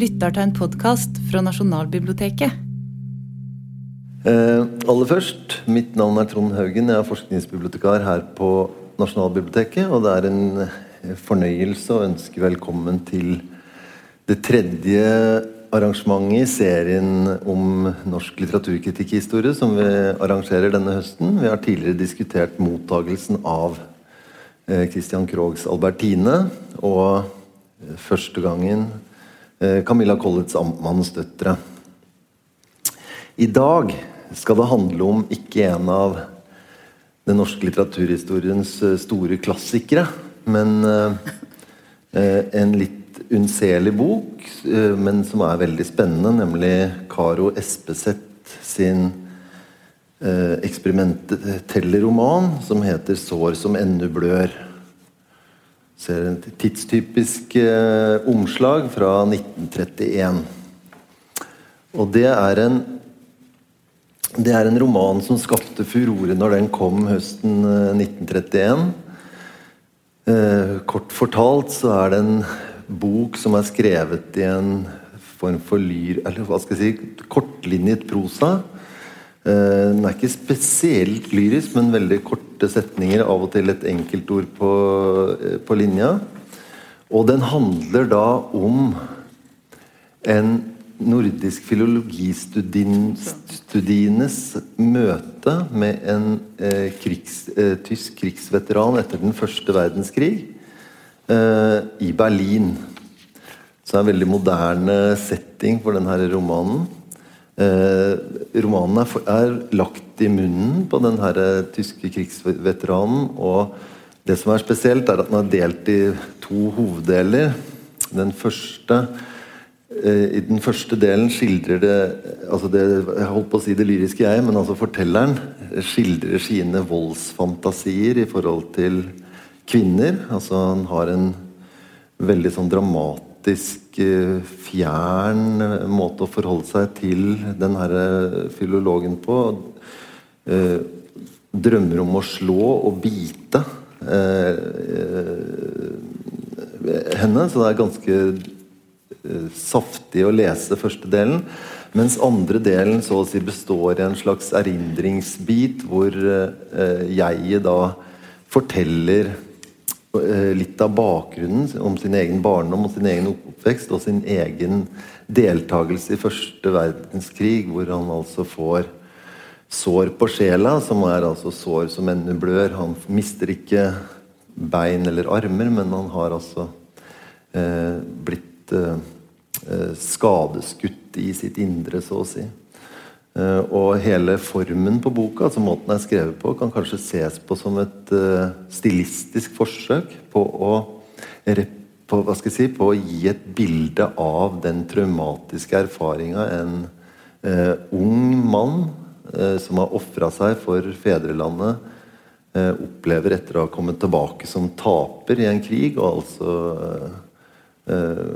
lytter til en podkast fra Nasjonalbiblioteket. Eh, aller først, mitt navn er Trond Haugen. Jeg er forskningsbibliotekar her på Nasjonalbiblioteket. Og det er en eh, fornøyelse å ønske velkommen til det tredje arrangementet i serien om norsk litteraturkritikkhistorie som vi arrangerer denne høsten. Vi har tidligere diskutert mottagelsen av eh, Christian Krogs 'Albertine'. Og eh, første gangen Camilla Collets Amtmannsdøtre. I dag skal det handle om ikke en av den norske litteraturhistoriens store klassikere, men en litt unnselig bok, eh, men som er veldig spennende, nemlig Karo Espeseth sin eksperimentelle roman som heter 'Sår som ennu blør'. Ser en tidstypisk eh, omslag fra 1931. Og det er en det er en roman som skapte furore når den kom høsten 1931. Eh, kort fortalt så er det en bok som er skrevet i en form for lyr... Eller hva skal jeg si kortlinjet prosa. Uh, den er ikke spesielt lyrisk, men veldig korte setninger. Av og til et enkeltord på, uh, på linja. Og den handler da om en nordisk filologistudienes møte med en eh, krigs, eh, tysk krigsveteran etter den første verdenskrig eh, i Berlin. Så det er en veldig moderne setting for denne romanen. Eh, romanen er, er, lagt i munnen på den her tyske krigsveteranen. Og det som er spesielt, er at den er delt i to hoveddeler. Den første eh, i den første delen skildrer det altså det, Jeg holdt på å si det lyriske, jeg, men altså fortelleren skildrer sine voldsfantasier i forhold til kvinner. Altså han har en veldig sånn dramatisk eh, fjern måte å forholde seg til den herre filologen på. Eh, drømmer om å slå og bite eh, henne, så det er ganske saftig å lese første delen. Mens andre delen så å si består i en slags erindringsbit hvor eh, jeg da forteller Eh, litt av bakgrunnen om sin egen barndom og sin egen oppvekst og sin egen deltakelse i første verdenskrig, hvor han altså får sår på sjela, som er altså sår som ennå blør. Han mister ikke bein eller armer, men han har altså eh, blitt eh, eh skadeskutt i sitt indre, så å si. Uh, og hele formen på boka, altså måten den er skrevet på, kan kanskje ses på som et uh, stilistisk forsøk på å, på, si, på å, gi et bilde av den traumatiske erfaringa en uh, ung mann som har ofra seg for fedrelandet, opplever etter å ha kommet tilbake som taper i en krig, og altså Uh,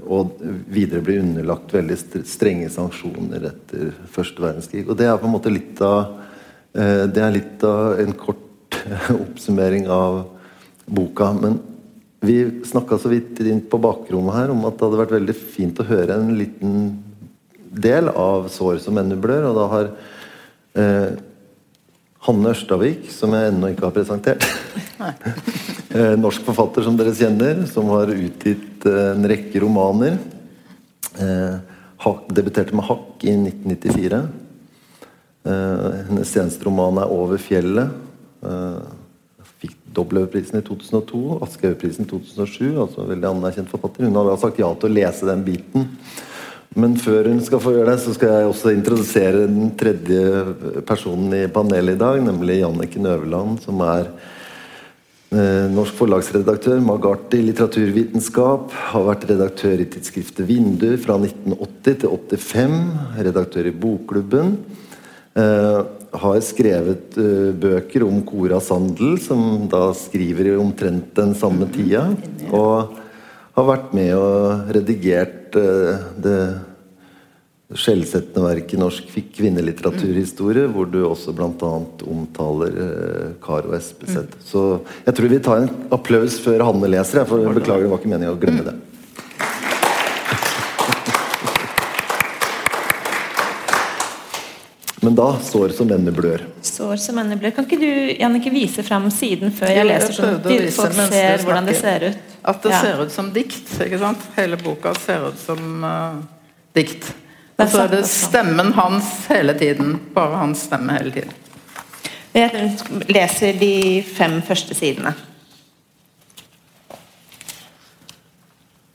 og videre blir underlagt veldig strenge sanksjoner etter første verdenskrig. Og det er på en måte litt av uh, Det er litt av en kort oppsummering av boka. Men vi snakka så vidt inn på bakrommet her om at det hadde vært veldig fint å høre en liten del av 'Sår som ennå blør'. Og da har Hanne Ørstavik, som jeg ennå ikke har presentert. Eh, norsk forfatter som dere kjenner, som har utgitt eh, en rekke romaner. Eh, debuterte med 'Hakk' i 1994. hennes seneste roman er 'Over fjellet'. fikk Dobbeltøverprisen i 2002, Aschehougprisen i 2007. altså veldig anerkjent forfatter. Hun har sagt ja til å lese den biten. Men før hun skal få gjøre det, så skal jeg også introdusere den tredje personen i panelet i dag, nemlig Janniken Øverland, som er eh, norsk forlagsredaktør, Magart i litteraturvitenskap. Har vært redaktør i tidsskriftet Vindu fra 1980 til 85. Redaktør i Bokklubben. Eh, har skrevet uh, bøker om Cora Sandel, som da skriver i omtrent den samme tida. Og har vært med og redigert uh, det skjellsettende verket Norsk kvinnelitteraturhistorie, hvor du også bl.a. omtaler uh, Karo Espeseth. Mm. Så jeg tror vi tar en applaus før Hanne leser. Jeg, for Beklager, det var ikke meningen å glemme det. Men da sår som ender blør. Sår som ender blør. Kan ikke du Janneke, vise fram siden før jeg jeg leser, sånn at folk ser hvordan det ser ut? At det Ja. ser ut som dikt. ikke sant? Hele boka ser ut som uh, dikt. Og så er det stemmen hans hele tiden. Bare hans stemme hele tiden. Jeg leser de fem første sidene.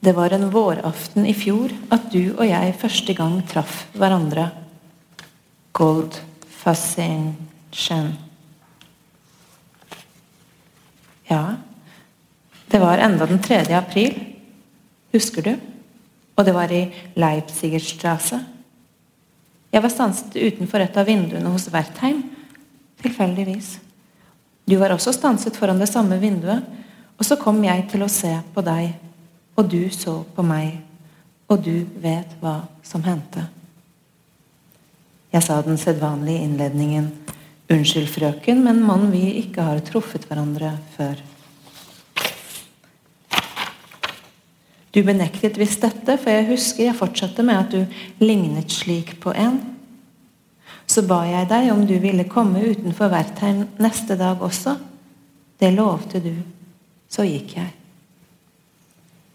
Det var en våraften i fjor at du og jeg første gang traff hverandre. Gold Fascination. Ja, det var enda den 3. april. Husker du? Og det var i Leipzigerstrasse. Jeg var stanset utenfor et av vinduene hos Wertheim. Tilfeldigvis. Du var også stanset foran det samme vinduet, og så kom jeg til å se på deg, og du så på meg, og du vet hva som hendte. Jeg sa den sedvanlige innledningen. Unnskyld, frøken, men mann, vi ikke har truffet hverandre før. Du benektet visst dette, for jeg husker jeg fortsatte med at du lignet slik på en. Så ba jeg deg om du ville komme utenfor Wertheim neste dag også. Det lovte du. Så gikk jeg.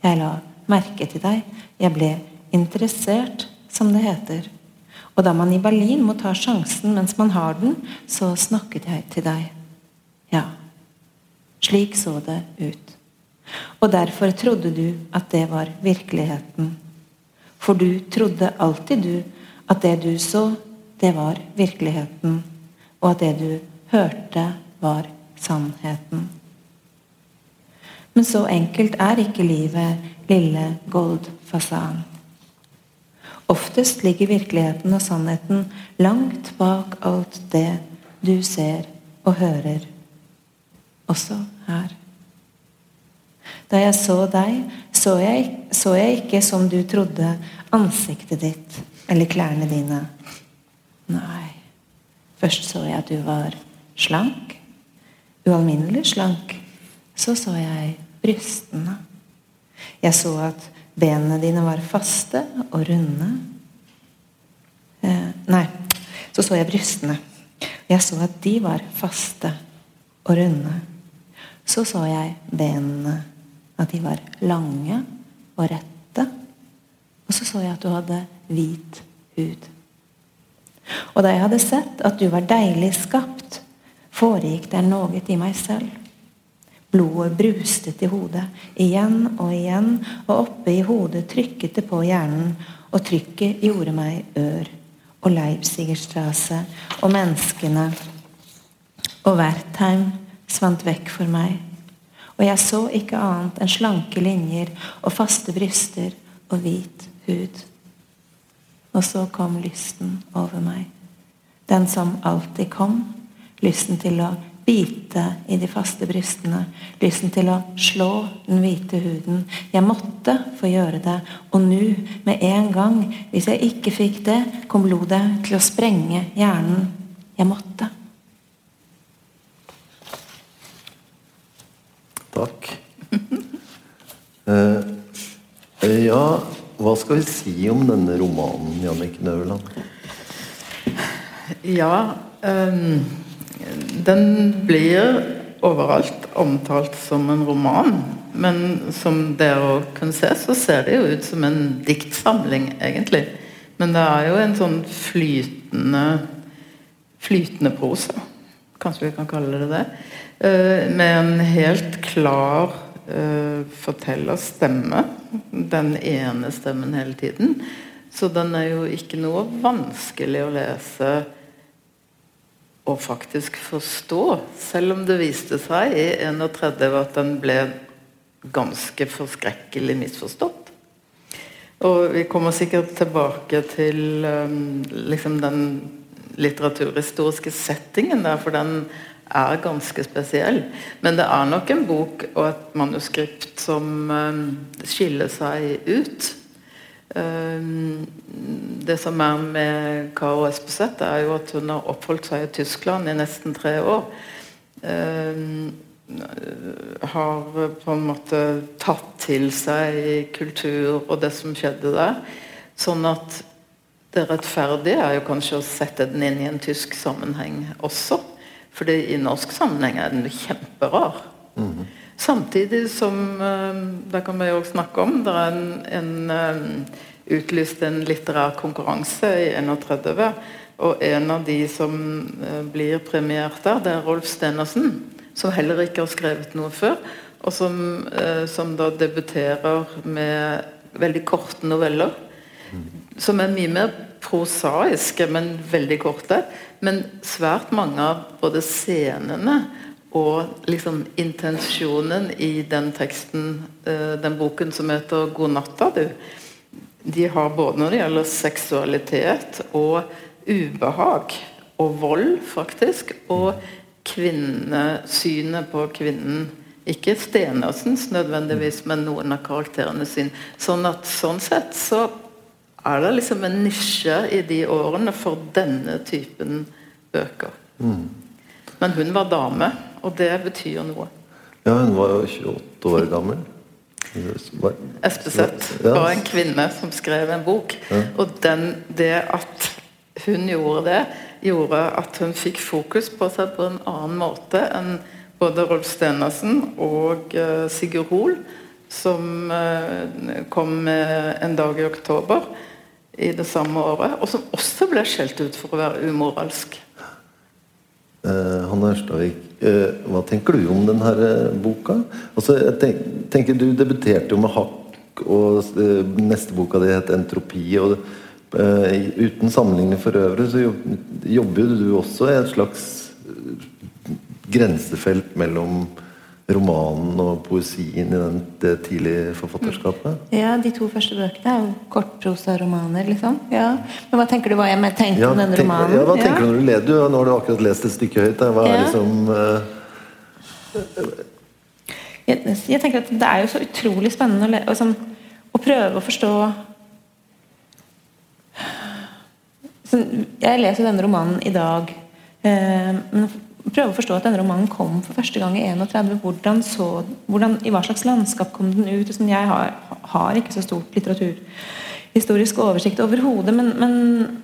Jeg la merke til deg. Jeg ble interessert, som det heter. Og da man i Berlin må ta sjansen mens man har den, så snakket jeg til deg. Ja, slik så det ut. Og derfor trodde du at det var virkeligheten. For du trodde alltid du at det du så, det var virkeligheten. Og at det du hørte, var sannheten. Men så enkelt er ikke livet, lille goldfasan. Oftest ligger virkeligheten og sannheten langt bak alt det du ser og hører. Også her. Da jeg så deg, så jeg, så jeg ikke som du trodde, ansiktet ditt eller klærne dine. Nei. Først så jeg at du var slank. Ualminnelig slank. Så så jeg brystene. Jeg så at benene dine var faste og runde. Eh, nei, så så jeg brystene. Jeg så at de var faste og runde. Så så jeg benene, at de var lange og rette. Og så så jeg at du hadde hvit hud. Og da jeg hadde sett at du var deilig skapt, foregikk det noe i meg selv. Blodet brustet i hodet, igjen og igjen, og oppe i hodet trykket det på hjernen, og trykket gjorde meg ør. Og Leipzigerstrasse og menneskene og Wertheim svant vekk for meg. Og jeg så ikke annet enn slanke linjer og faste bryster og hvit hud. Og så kom lysten over meg. Den som alltid kom. Lysten til å bite i de faste brystene. Lysten til å slå den hvite huden. Jeg måtte få gjøre det. Og nå, med en gang, hvis jeg ikke fikk det, kom blodet til å sprenge hjernen. Jeg måtte. Takk. Eh, eh, ja, hva skal vi si om denne romanen, Jannicke Nøverland? Ja, ehm, den blir overalt omtalt som en roman. Men som dere også kan se, så ser det jo ut som en diktsamling, egentlig. Men det er jo en sånn flytende flytende prosa, kanskje vi kan kalle det det. eh, Med en helt klar eh, fortellerstemme. Den ene stemmen hele tiden. Så den er jo ikke noe vanskelig å lese og faktisk forstå. Selv om det viste seg i 31 at den ble ganske forskrekkelig misforstått. Og vi kommer sikkert tilbake til um, liksom den litteraturhistoriske settingen der, for den er ganske spesiell. Men det er nok en bok og et manuskript som um, skiller seg ut. Um, det som er med Karo Espeseth, er jo at hun har oppholdt seg i Tyskland i nesten tre år. Um, har på en måte tatt til seg kultur og det som skjedde der. Sånn at det rettferdige er jo kanskje å sette den inn i en tysk sammenheng også. Fordi i norsk sammenheng er den kjemperar. Mm. Samtidig som eh, Det kan vi jo snakke om. Det er en, en eh, utlyst en litterær konkurranse i 31. Og en av de som eh, blir premiert der, det er Rolf Stenersen. Som heller ikke har skrevet noe før. Og som, som da debuterer med veldig korte noveller. Som er mye mer prosaiske, men veldig korte. Men svært mange av både scenene og liksom intensjonen i den teksten, eh, den boken som heter 'God natta', du. De har både når det gjelder seksualitet og ubehag og vold, faktisk, og kvinnesynet på kvinnen. Ikke Stenersens nødvendigvis, men noen av karakterene sine. Sånn at sånn sett så er det liksom en nisje i de årene for denne typen bøker. Mm. Men hun var dame, og det betyr noe. Ja, hun var jo 28 år gammel. Espeseth var en kvinne som skrev en bok. Ja. Og den, det at hun gjorde det, gjorde at hun fikk fokus på seg på en annen måte enn både Rolf Stenersen og uh, Sigurd Hoel, som uh, kom med 'En dag i oktober' i det samme året, og som også ble skjelt ut for å være umoralsk. Uh, Hanne Ørstavik, uh, hva tenker du om denne uh, boka? Altså, jeg tenk, tenker Du debuterte jo med 'Hakk', og neste boka di het 'Entropi'. og Uten sammenligning for øvrig så jobber du også i et slags grensefelt mellom romanen og poesien i den, det tidlige forfatterskapet? Ja, de to første bøkene er jo kortprosaromaner, liksom. Ja. Men hva tenker du hva jeg tenkte ja, om denne tenk, romanen? Ja, hva tenker ja. du når du leder? Nå har du akkurat lest et stykke høyt. Hva er liksom uh... jeg, jeg, tenker at det er jo så utrolig spennende å, liksom, å prøve å forstå Jeg leser denne romanen i dag. Eh, men prøve å forstå at denne romanen kom for første gang i 31. Hvordan, så, hvordan I hva slags landskap kom den ut? Sånn, jeg har, har, ikke så stort litteraturhistorisk oversikt overhodet, men, men,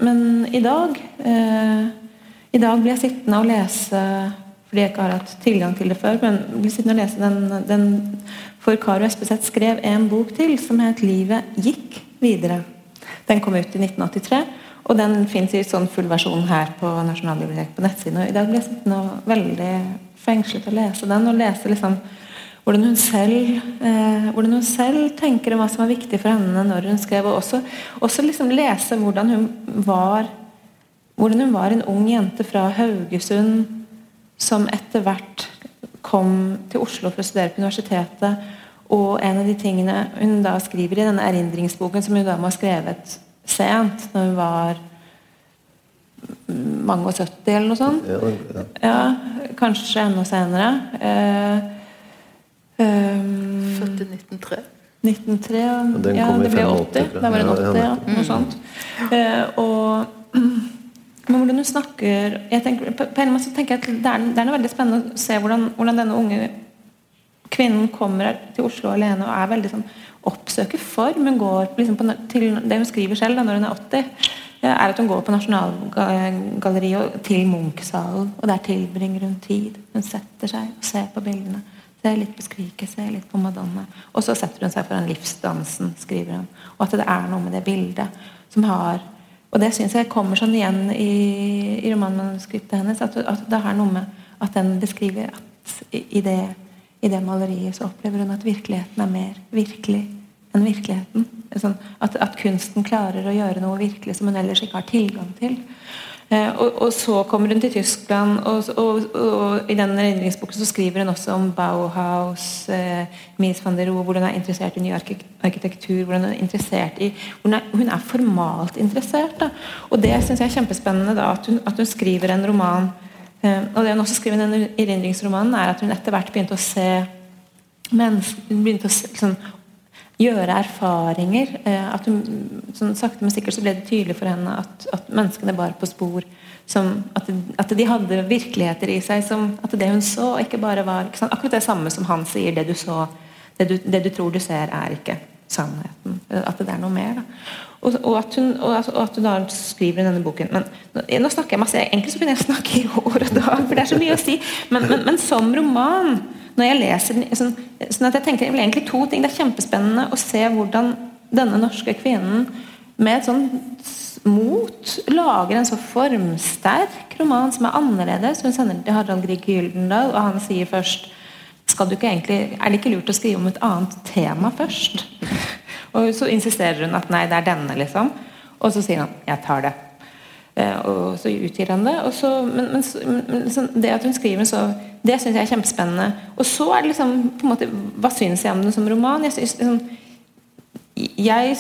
men, i dag eh, I dag blir jeg sittende og lese fordi jeg ikke har hatt tilgang til det før, men blir sittende og lese den, den For Karo Espeseth skrev en bok til som het 'Livet gikk videre'. Den kom ut i 1983. Og den fins i sånn full versjon her på Nasjonalbiblioteket på nettsiden. Og i dag ble jeg sittende veldig fengslet å lese den, og lese liksom hvordan hun, selv, eh, hvordan hun selv tenker om hva som var viktig for henne når hun skrev. Og også, også liksom lese hvordan hun var hvordan hun var en ung jente fra Haugesund som etter hvert kom til Oslo for å studere på universitetet. Og en av de tingene hun da skriver i denne erindringsboken, som hun da må ha skrevet sent, når hun var mange og 70 eller noe sånt. Ja, ja. ja kanskje enda senere. Uh, um, Født i 1903. 1903, ja, ja det ble 80. Da var hun 80, ja, noe sånt. Uh, og men hvordan hun snakker jeg tenker, på, på en måte tenker jeg at det er, det er noe veldig spennende å se hvordan, hvordan, denne unge kvinnen kommer til Oslo alene og er veldig sånn oppsøker form. Hun går liksom på, til det hun skriver selv da når hun er 80, er at hun går på Nasjonalgalleriet til Munch-salen. Og der tilbringer hun tid. Hun setter seg og ser på bildene. Ser litt på skriket, ser litt på Madonna. Og så setter hun seg foran livsdansen, skriver hun. Og at det er noe med det bildet som har Og det syns jeg kommer sånn igjen i, i romanmanuskriptet hennes. At, at, det har noe med at den beskriver at i, i det i det maleriet så opplever hun at virkeligheten er mer virkelig enn virkeligheten. Sånn at, at, kunsten klarer å gjøre noe virkelig som hun ellers ikke har tilgang til. Eh, og, og, så kommer hun til Tyskland, og, og, og i den erindringsboken så skriver hun også om Bauhaus, eh, Mies van der Rohe, hvor hun er interessert i ny arkitektur. hvor Hun er interessert i, hun er, hun er formalt interessert. Da. Og det syns jeg er kjempespennende, da, at, hun, at hun skriver en roman og det hun også skriver i denne erindringsromanen, er at hun etter hvert begynte å se begynte å liksom, gjøre erfaringer. Eh, at hun, sånn sakte, men sikkert så ble det tydelig for henne at, at menneskene bar på spor. Som, at, at, de hadde virkeligheter i seg. Som, at det hun så, ikke bare var ikke sant, akkurat det samme som han sier. Det du så, det du, det du tror du ser, er ikke sannheten. At det er noe mer. Da. Og, og, at hun, at, og, at hun, da skriver i denne boken Men nå, snakker jeg masse. Egentlig så kunne jeg snakke i år og dag, for det er så mye å si. Men, men, men som roman, når jeg leser den sånn, sånn at jeg tenker egentlig to ting. Det er kjempespennende å se hvordan denne norske kvinnen med et sånn mot lager en så formsterk roman som er annerledes. Hun sender til Harald Grieg Gyldendal, og han sier først skal du ikke egentlig, Er det ikke lurt å skrive om et annet tema først? Og så insisterer hun at nei, det er denne, liksom. Og så sier han 'jeg tar det'. Eh, og så utgir han det. Så, men, men, men liksom, det at hun skriver så Det syns jeg er kjempespennende. Og så er det liksom på en måte, Hva syns jeg om den som roman? Jeg synes, liksom, jeg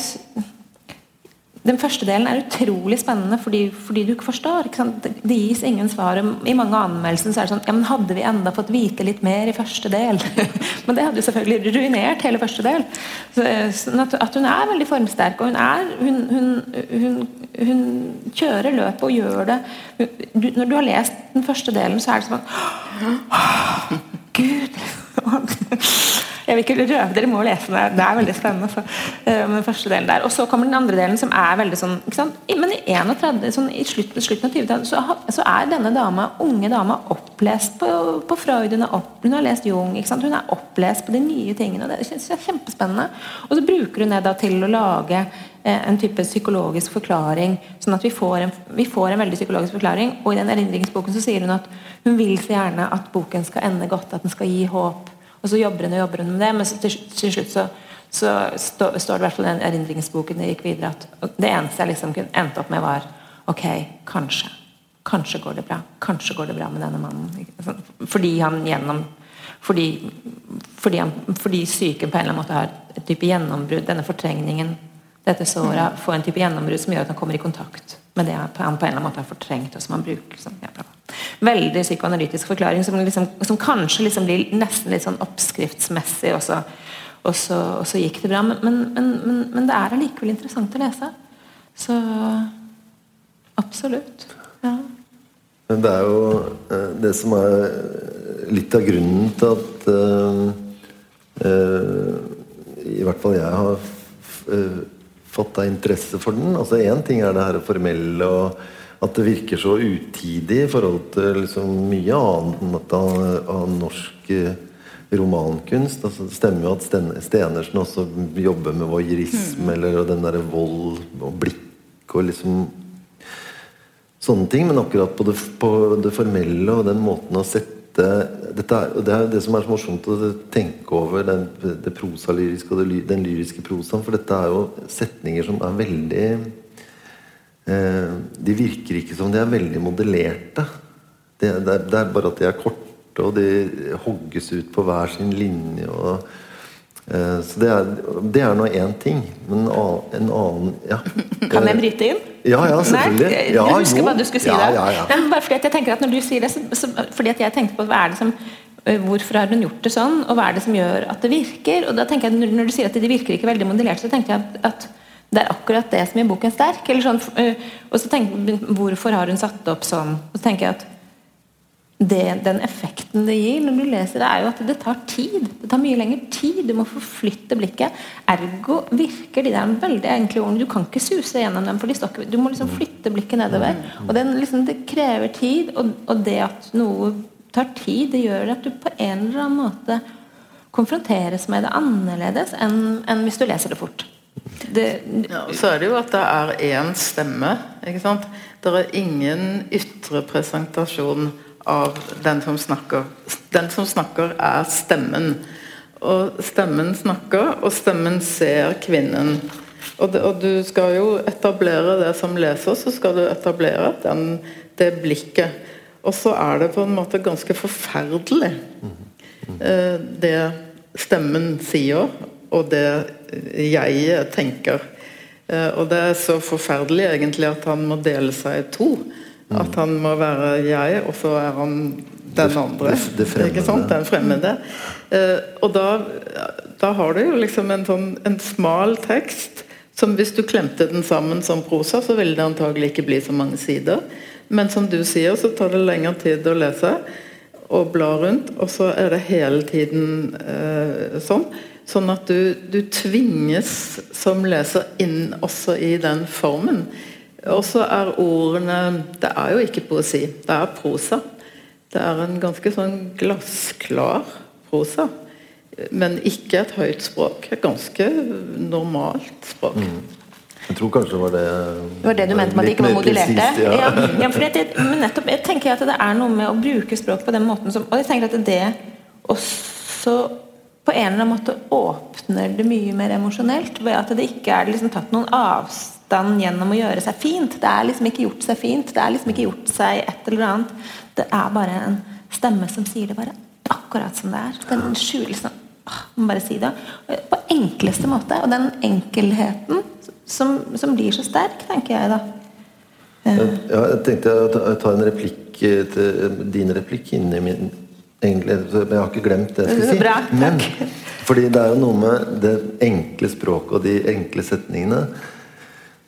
den første delen er utrolig spennende fordi, fordi du ikke forstår. Ikke det, det, gis ingen svar. I mange anmeldelser så er det sånn ja, men Hadde vi enda fått vite litt mer i første del? men det hadde jo selvfølgelig ruinert hele første del. Så, sånn at, at, hun er veldig formsterk. Og hun, er, hun, hun, hun kjører løpet og gjør det du, Når du har lest den første delen, så er det sånn Gud! Jeg vil ikke røve, dere må lese den. Det er veldig spennende. Så, uh, den første delen der. Og så kommer den andre delen, som er veldig sånn Men i 31, sånn, i slutten, slutten av 20-tallet så, så, er denne dama, unge dama opplest på, på Freud. Hun, opp, hun, har lest Jung. Hun er opplest på de nye tingene. Det synes jeg er kjempespennende. Og så bruker hun det da til å lage eh, en type psykologisk forklaring. Sånn at vi får, en, vi får en veldig psykologisk forklaring. Og i den erindringsboken så sier hun at hun vil så gjerne at boken skal ende godt, at den skal gi håp. Og så jobber hun og jobber hun med det, men til, til slutt så, så stå, står det i hvert fall i den erindringsboken det gikk videre at det eneste jeg liksom kunne endte opp med, var Ok, kanskje. Kanskje går det bra. Kanskje går det bra med denne mannen. Fordi han gjennom fordi, fordi, han, fordi psyken på en eller annen måte har et type gjennombrudd, denne fortrengningen, dette såret, får en type gjennombrudd som gjør at han kommer i kontakt med det han på en eller annen måte har fortrengt, og som han bruker. Liksom. Ja, veldig psykoanalytisk forklaring som, liksom, som kanskje liksom blir nesten litt sånn oppskriftsmessig, og så, og så, og så gikk det bra. Men, men, men, men det er allikevel interessant å lese. Så absolutt. Ja. Det er jo eh, det som er litt av grunnen til at uh, uh, I hvert fall jeg har fått deg interesse for den. Altså Én ting er det her formelle og at det virker så utidig i forhold til liksom mye annet av, av norsk eh, romankunst. Altså, det stemmer jo at Stenersen også jobber med voyeurisme mm. eller den derre vold og blikk og liksom sånne ting. Men akkurat på det, på det formelle og den måten å sette dette er, det er det som er så morsomt å tenke over den, det prosalyriske og det, den lyriske prosaen. For dette er jo setninger som er veldig de virker ikke som de er veldig modellerte. Det, det, det, er bare at de er korte, og de hogges ut på hver sin linje. Og, uh, så det er, det er nå én ting. Men en annen ja. Kan jeg bryte inn? Ja, ja, selvfølgelig. Nei, ja, jeg husker hva du skulle si ja. Ja, ja. Men bare fordi jeg tenker at når du sier det, så, så, fordi at jeg tenkte på hva er det som Hvorfor har hun gjort det sånn, og hva er det som gjør at det virker? Og da tenker jeg, Når du sier at de virker ikke veldig modellert, så tenkte jeg at, at det er akkurat det som gjør boken sterk. Sånn, og så tenker jeg, Hvorfor har hun satt det opp sånn? Og så tenker jeg at det, Den effekten det gir når du leser det, er jo at det tar tid. Det tar mye lengre tid. Du må forflytte blikket. Ergo virker de der veldig enkle ordene. Du kan ikke suse gjennom dem, for de stokker. Du må liksom flytte blikket nedover. Og det, liksom, det krever tid. Og, og, det at noe tar tid, det gjør at du på en eller annen måte konfronteres med det annerledes enn, enn hvis du leser det fort. Det, ja, så er det jo at det er én stemme. ikke sant? Det er ingen ytre presentasjon av den som snakker. Den som snakker, er stemmen. Og stemmen snakker, og stemmen ser kvinnen. Og, det, og du skal jo etablere det som leser, så skal du etablere den, det blikket. Og så er det på en måte ganske forferdelig, eh, det stemmen sier, og det jeg tenker. Eh, og det er så forferdelig egentlig at han må dele seg i to. At han må være jeg, og så er han den andre. Det, det. Ikke sant? Den fremmede. Eh, og da, da har du jo liksom en sånn en smal tekst som hvis du klemte den sammen som prosa, så ville det antagelig ikke bli så mange sider. Men som du sier, så tar det lengre tid å lese og bla rundt, og så er det hele tiden eh, sånn. Sånn at du, du tvinges som leser inn også i den formen. Og så er ordene Det er jo ikke poesi, det er prosa. Det er en ganske sånn glassklar prosa. Men ikke et høyt språk. Et ganske normalt språk. Jeg tror kanskje det var det Det var det du mente med at det ikke var modulerte? presist, Ja. Ja. Ja, men nettopp, jeg tenker at det er noe med å bruke språk på den måten som Og jeg tenker at det også på en eller annen måte åpner det mye mer emosjonelt. Ved at det ikke er liksom tatt noen avstand gjennom å gjøre seg fint. Det er liksom ikke gjort seg fint. Det er liksom ikke gjort seg et eller annet. Det er bare en stemme som sier det bare akkurat som det er. Den skjulelsen Må bare si det. På enkleste måte. Og den enkelheten som, som blir så sterk, tenker jeg da. Ja, jeg tenkte å ta- en replikk eh, til din replikk inni min egentlig, Jeg har ikke glemt det jeg skulle si. Bra. Men fordi det er jo noe med det enkle språket og de enkle setningene.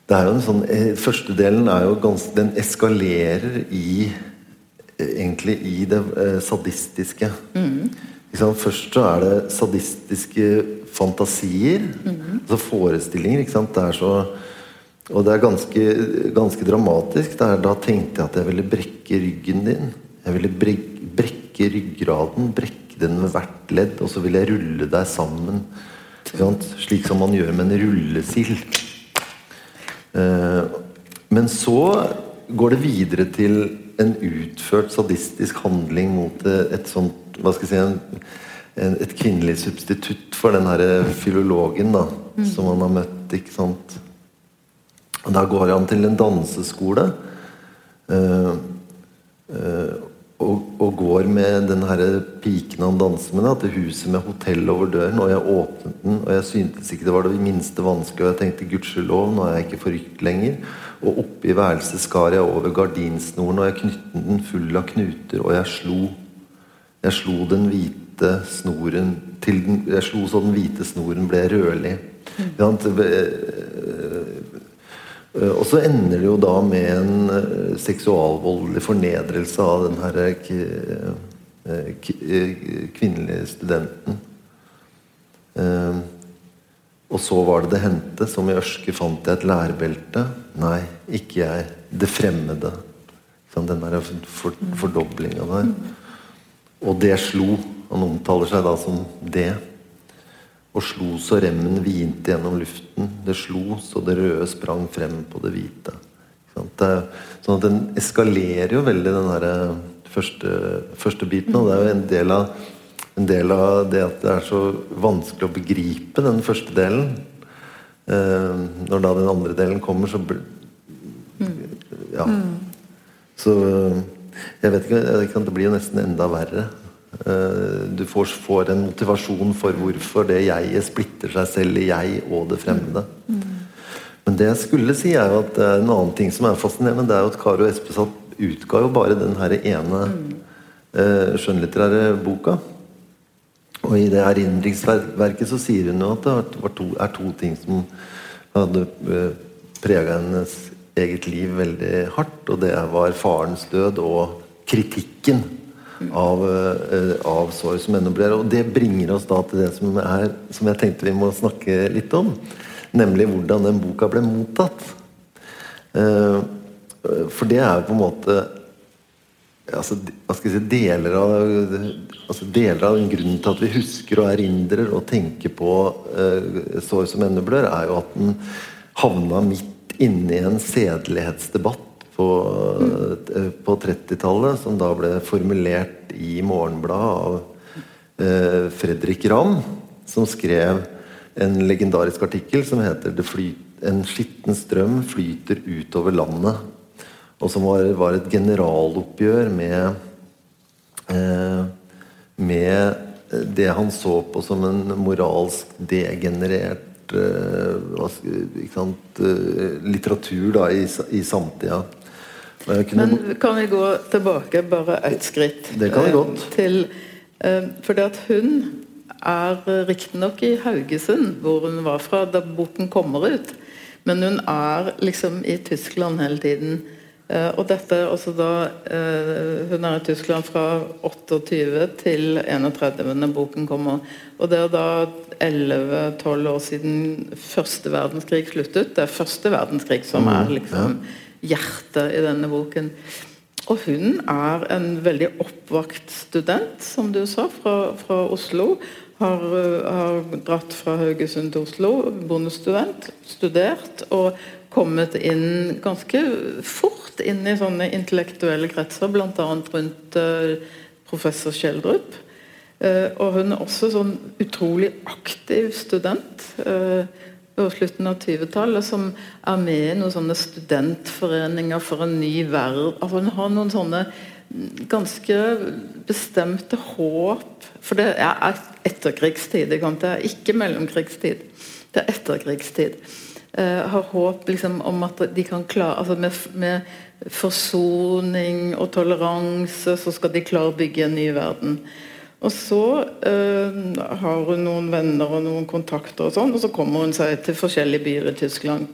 Det er jo en sånn, eh, Første delen er jo ganske Den eskalerer i eh, egentlig i det eh, sadistiske. Sant? Først så er det sadistiske fantasier, altså forestillinger. ikke sant? Det er så og det er ganske, ganske dramatisk. Er, da tenkte jeg at jeg ville brekke ryggen din. Jeg ville brek, brekke ryggraden, brekke den med hvert ledd, og så vil jeg rulle deg sammen. Slik som man gjør med en rullesild. Eh, men så går det videre til en utført sadistisk handling mot eh, et sånt hva skal jeg si, en, en, et kvinnelig substitutt for den her filologen da, som han har møtt. ikke sant? Og Da går han til en danseskole eh, og, og går med den piken han danser med, da, til huset med hotell over døren. Og jeg åpnet den, og jeg syntes ikke det var det minste vanskelig. Og jeg tenkte gudskjelov, nå er jeg ikke forrykt lenger. Og oppe i værelset skar jeg over gardinsnoren, og jeg knyttet den full av knuter, og jeg slo. Jeg slo den hvite snoren til den, Jeg slo så den hvite snoren ble rødlig. Eh, Og så ender det jo da med en eh, seksualvoldelig fornedrelse av den her eh, eh, eh, kvinnelige studenten. Eh, Og så var det det hendte. Som i ørske fant jeg et lærbelte. Nei, ikke jeg. Det fremmede. Den der for, fordoblinga der. Og det slo. Han omtaler seg da som det. Og slo så remmen hvinte gjennom luften. Det slo så det røde sprang frem på det hvite. Sånn at den eskalerer jo veldig, den der eh, første, første biten. Og det er jo en del, av, en del av det at det er så vanskelig å begripe den første delen. Eh, når da den andre delen kommer, så blir Ja. Så jeg vet ikke, jeg vet ikke, Det blir jo nesten enda verre. Eh, Du får, får en motivasjon for hvorfor det jeget splitter seg selv i jeg og det fremmede. Men det jeg skulle si er jo at det er en annen ting som er fascinerende, det er jo at Karo Espeseth utga jo bare den her ene eh, skjønnlitterære boka. Og i det erindringsverket så sier hun jo at det to, er to ting som hadde prega hennes eget liv veldig hardt. Og det var farens død og kritikken av, eh, av sorg som ennå blir. Og det bringer oss da til det som, er, som jeg tenkte vi må snakke litt om. Nemlig hvordan den boka ble mottatt. Eh, for det er jo på en måte altså, si, deler av altså deler av grunnen til at vi husker og erindrer og tenker på uh, sår som ennå blør, er jo at den havna midt inne i en sedelighetsdebatt på, mm. på 30-tallet, som da ble formulert i Morgenbladet av eh, Fredrik Ramm, som skrev en legendarisk artikkel som heter 'En skitten strøm flyter utover landet'. Og som var, var et generaloppgjør med eh, med det han så på som en moralsk degenerert eh, sant, eh, litteratur da, i, i samtida. Jeg kunne, Men kan vi gå tilbake bare ett skritt? Det kan vi eh, godt. Til, eh, fordi at hun er eh, riktignok i Haugesund, hvor hun var fra da boken kommer ut. Men hun er liksom i Tyskland hele tiden. Eh, og dette også da eh, Hun er i Tyskland fra 28 til 31. når boken kommer. Og det er da 11-12 år siden første verdenskrig sluttet. Det er første verdenskrig som er liksom hjertet i denne boken. Og hun er en veldig oppvakt student, som du sa, fra, fra Oslo. Har, har, dratt fra Haugesund til Oslo, bondestudent, studert og kommet inn ganske fort inn i sånne intellektuelle kretser, bl.a. rundt uh, professor Schjelderup. Uh, og hun er også sånn utrolig aktiv student uh, på slutten av 20-tallet, som er med i noen sånne studentforeninger for en ny verden. Altså, hun har noen sånne ganske bestemte håp For det er etterkrigstid. Det er ikke mellomkrigstid. Det er etterkrigstid. Uh, har håp liksom, om at de kan klare altså med, med, forsoning og toleranse så skal de klare å bygge en ny verden. Og så uh, har hun noen venner og noen kontakter, og sånn, og så kommer hun seg til forskjellige byer i Tyskland.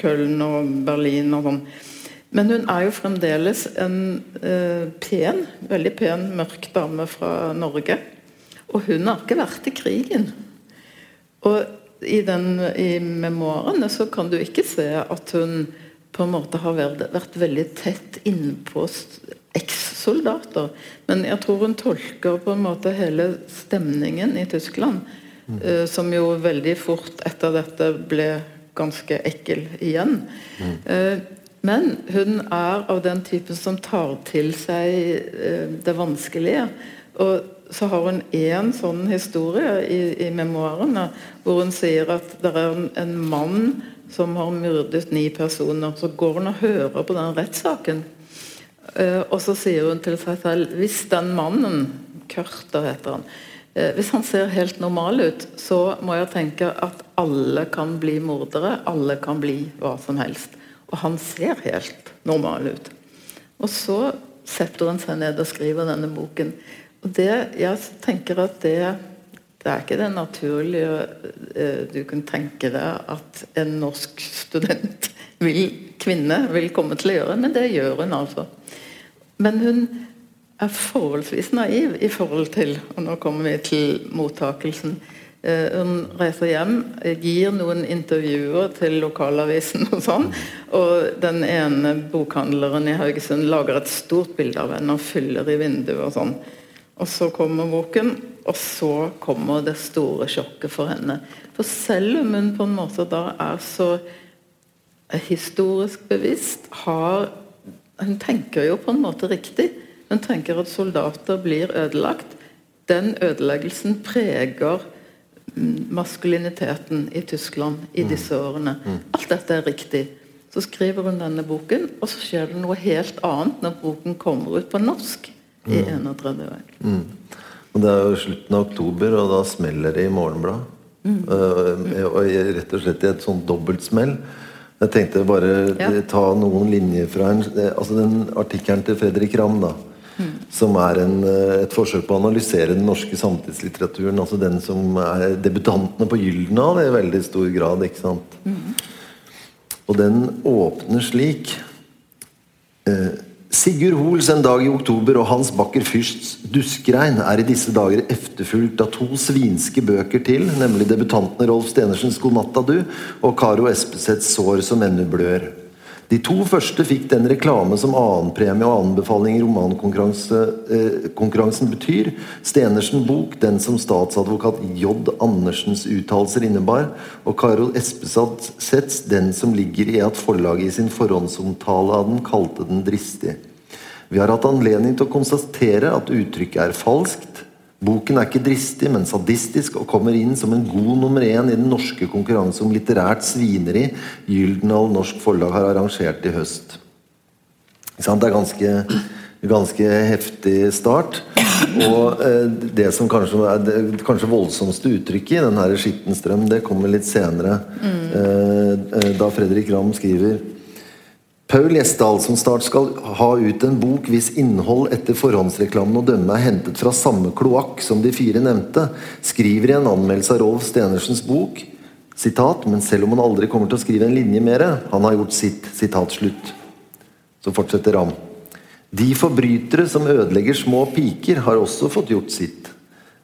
Køln og Berlin og sånn. Men hun er jo fremdeles en pen, veldig pen, mørk dame fra Norge. Og hun har ikke vært i krigen. Og i, den, i memoarene så kan du ikke se at hun på en måte har vært, vært veldig tett innpå eks-soldater. Men jeg tror hun tolker på en måte hele stemningen i Tyskland, mm. uh, som jo veldig fort etter dette ble ganske ekkel igjen. Mm. Uh, men hun er av den typen som tar til seg uh, det vanskelige. Og så har hun én sånn historie i, i, memoarene hvor hun sier at det er en, en, mann som har myrdet ni personer. Så går hun og hører på den rettssaken. Uh, og så sier hun til seg selv hvis den mannen, Kørter heter han, uh, hvis han ser helt normal ut, så må jeg tenke at alle kan bli mordere. Alle kan bli hva som helst. Og han ser helt normal ut. Og så setter hun seg ned og skriver denne boken. Og det, jeg tenker at det, det er ikke det naturlige uh, du kan tenke deg at en norsk student, vil, kvinne, vil komme til å gjøre, men det gjør hun altså. Men hun er forholdsvis naiv i forhold til Og nå kommer vi til mottakelsen. Uh, hun reiser hjem, gir noen intervjuer til lokalavisen og sånn. Og den ene bokhandleren i Haugesund lager et stort bilde av henne og fyller i vinduet og sånn. Og så kommer boken, og så kommer det store sjokket for henne. For selv om hun på en måte da er så historisk bevisst, har Hun tenker jo på en måte riktig. Hun tenker at soldater blir ødelagt. Den ødeleggelsen preger maskuliniteten i Tyskland i disse mm. årene. Mm. Alt dette er riktig. Så skriver hun denne boken, og så skjer det noe helt annet når boken kommer ut på norsk i 31 år. Mm. Og det er jo slutten av oktober, og da smeller det i Morgenbladet. Mm. Uh, rett og slett i et sånt dobbeltsmell. Jeg tenkte bare ja. ta noen linjer fra en, altså den artikkelen til Fredrik Ramm. da mm. Som er en, eh, et forsøk på å analysere den norske samtidslitteraturen. Altså den som er debutantene på Gyldendal i veldig stor grad. ikke sant? Mm. Og den åpner slik. Uh, Sigurd Hoels En dag i oktober og Hans Bakker Fyrsts Duskregn er i disse dager efterfulgt av to svinske bøker til, nemlig debutantene Rolf Stenersens 'God natta, du' og Karo Espeseths 'Sår som ennå blør'. De to første fikk den reklame som annenpremie og anbefaling i romankonkurransen eh, betyr. Stenersen bok, den som statsadvokat J. Andersens uttalelser innebar, og Karol Espesets, den som ligger i at forlaget i sin forhåndsomtale av den kalte den dristig. Vi har hatt anledning til å konstatere at uttrykket er falskt, Boken er ikke dristig, men sadistisk og kommer inn som en god nummer én i den norske konkurranse om litterært svineri Gyldendal Norsk Forlag har arrangert i høst. Det er ganske, ganske heftig start. Og eh, det som kanskje er det kanskje voldsomste uttrykket i den skitten strøm, det kommer litt senere. Mm. Eh, eh, da Fredrik Ramm skriver Paul Gjesdal, som snart skal ha ut en bok hvis innhold etter forhåndsreklamen å dømme er hentet fra samme kloakk som de fire nevnte, skriver i en anmeldelse av Rolf Stenersens bok sitat, men selv om han aldri kommer til å skrive en linje mer, han har gjort sitt. sitat slutt. Så fortsetter han. De forbrytere som ødelegger små piker, har også fått gjort sitt.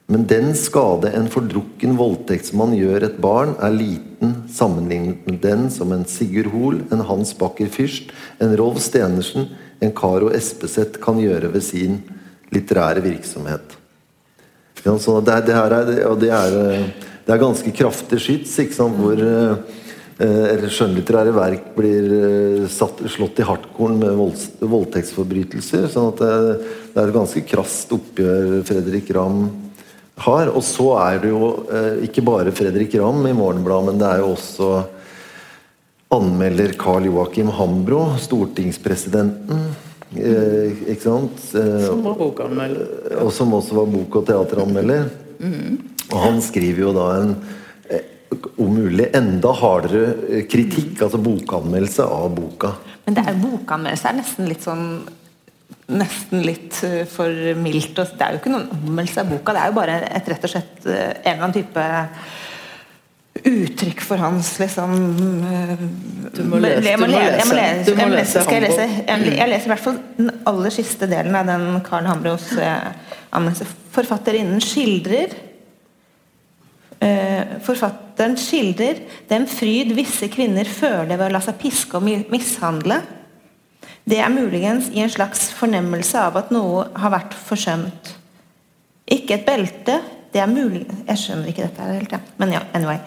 Men den skade en fordrukken voldtektsmann gjør et barn, er liten sammenlignet med den som en Sigurd Hoel, en Hans Bakker Fyrst, en Rolf Stenersen, en Caro Espeseth kan gjøre ved sin litterære virksomhet. Ja, det, er, det, er, det, er, det, er, ganske kraftig skyts, ikke sant, hvor eh, skjønnlitterære verk blir eh, satt, slått i hardkorn med vold, voldtektsforbrytelser. sånn at det, det er et ganske krast oppgjør Fredrik Ramm har. Og så er det jo eh, ikke bare Fredrik Ramm i Morgenbladet, men det er jo også anmelder Carl Joakim Hambro, stortingspresidenten. Eh, ikke sant? Eh, som var bokanmelder. Og som også var bok- og teateranmelder. Mm. Og han skriver jo da en eh, om mulig enda hardere eh, kritikk, altså bokanmeldelse av boka. Men det er bokanmeldelse er nesten litt sånn nesten litt eh, for mildt. Det er jo ikke noen anmeldelse av boka, det er jo bare et rett og slett eh, en eller annen type uttrykk for hans liksom Du må lese. Jeg må lese. Skal jeg lese? Jeg leser i hvert fall den aller siste delen av den Karen Hambros eh, anmeldelse. Forfatterinnen skildrer Forfatteren skildrer den fryd visse kvinner føler ved å la seg piske og mishandle det er muligens i en slags fornemmelse av at noe har vært forsømt. Ikke et belte det er mulig Jeg skjønner ikke dette helt, ja. men ja, anyway.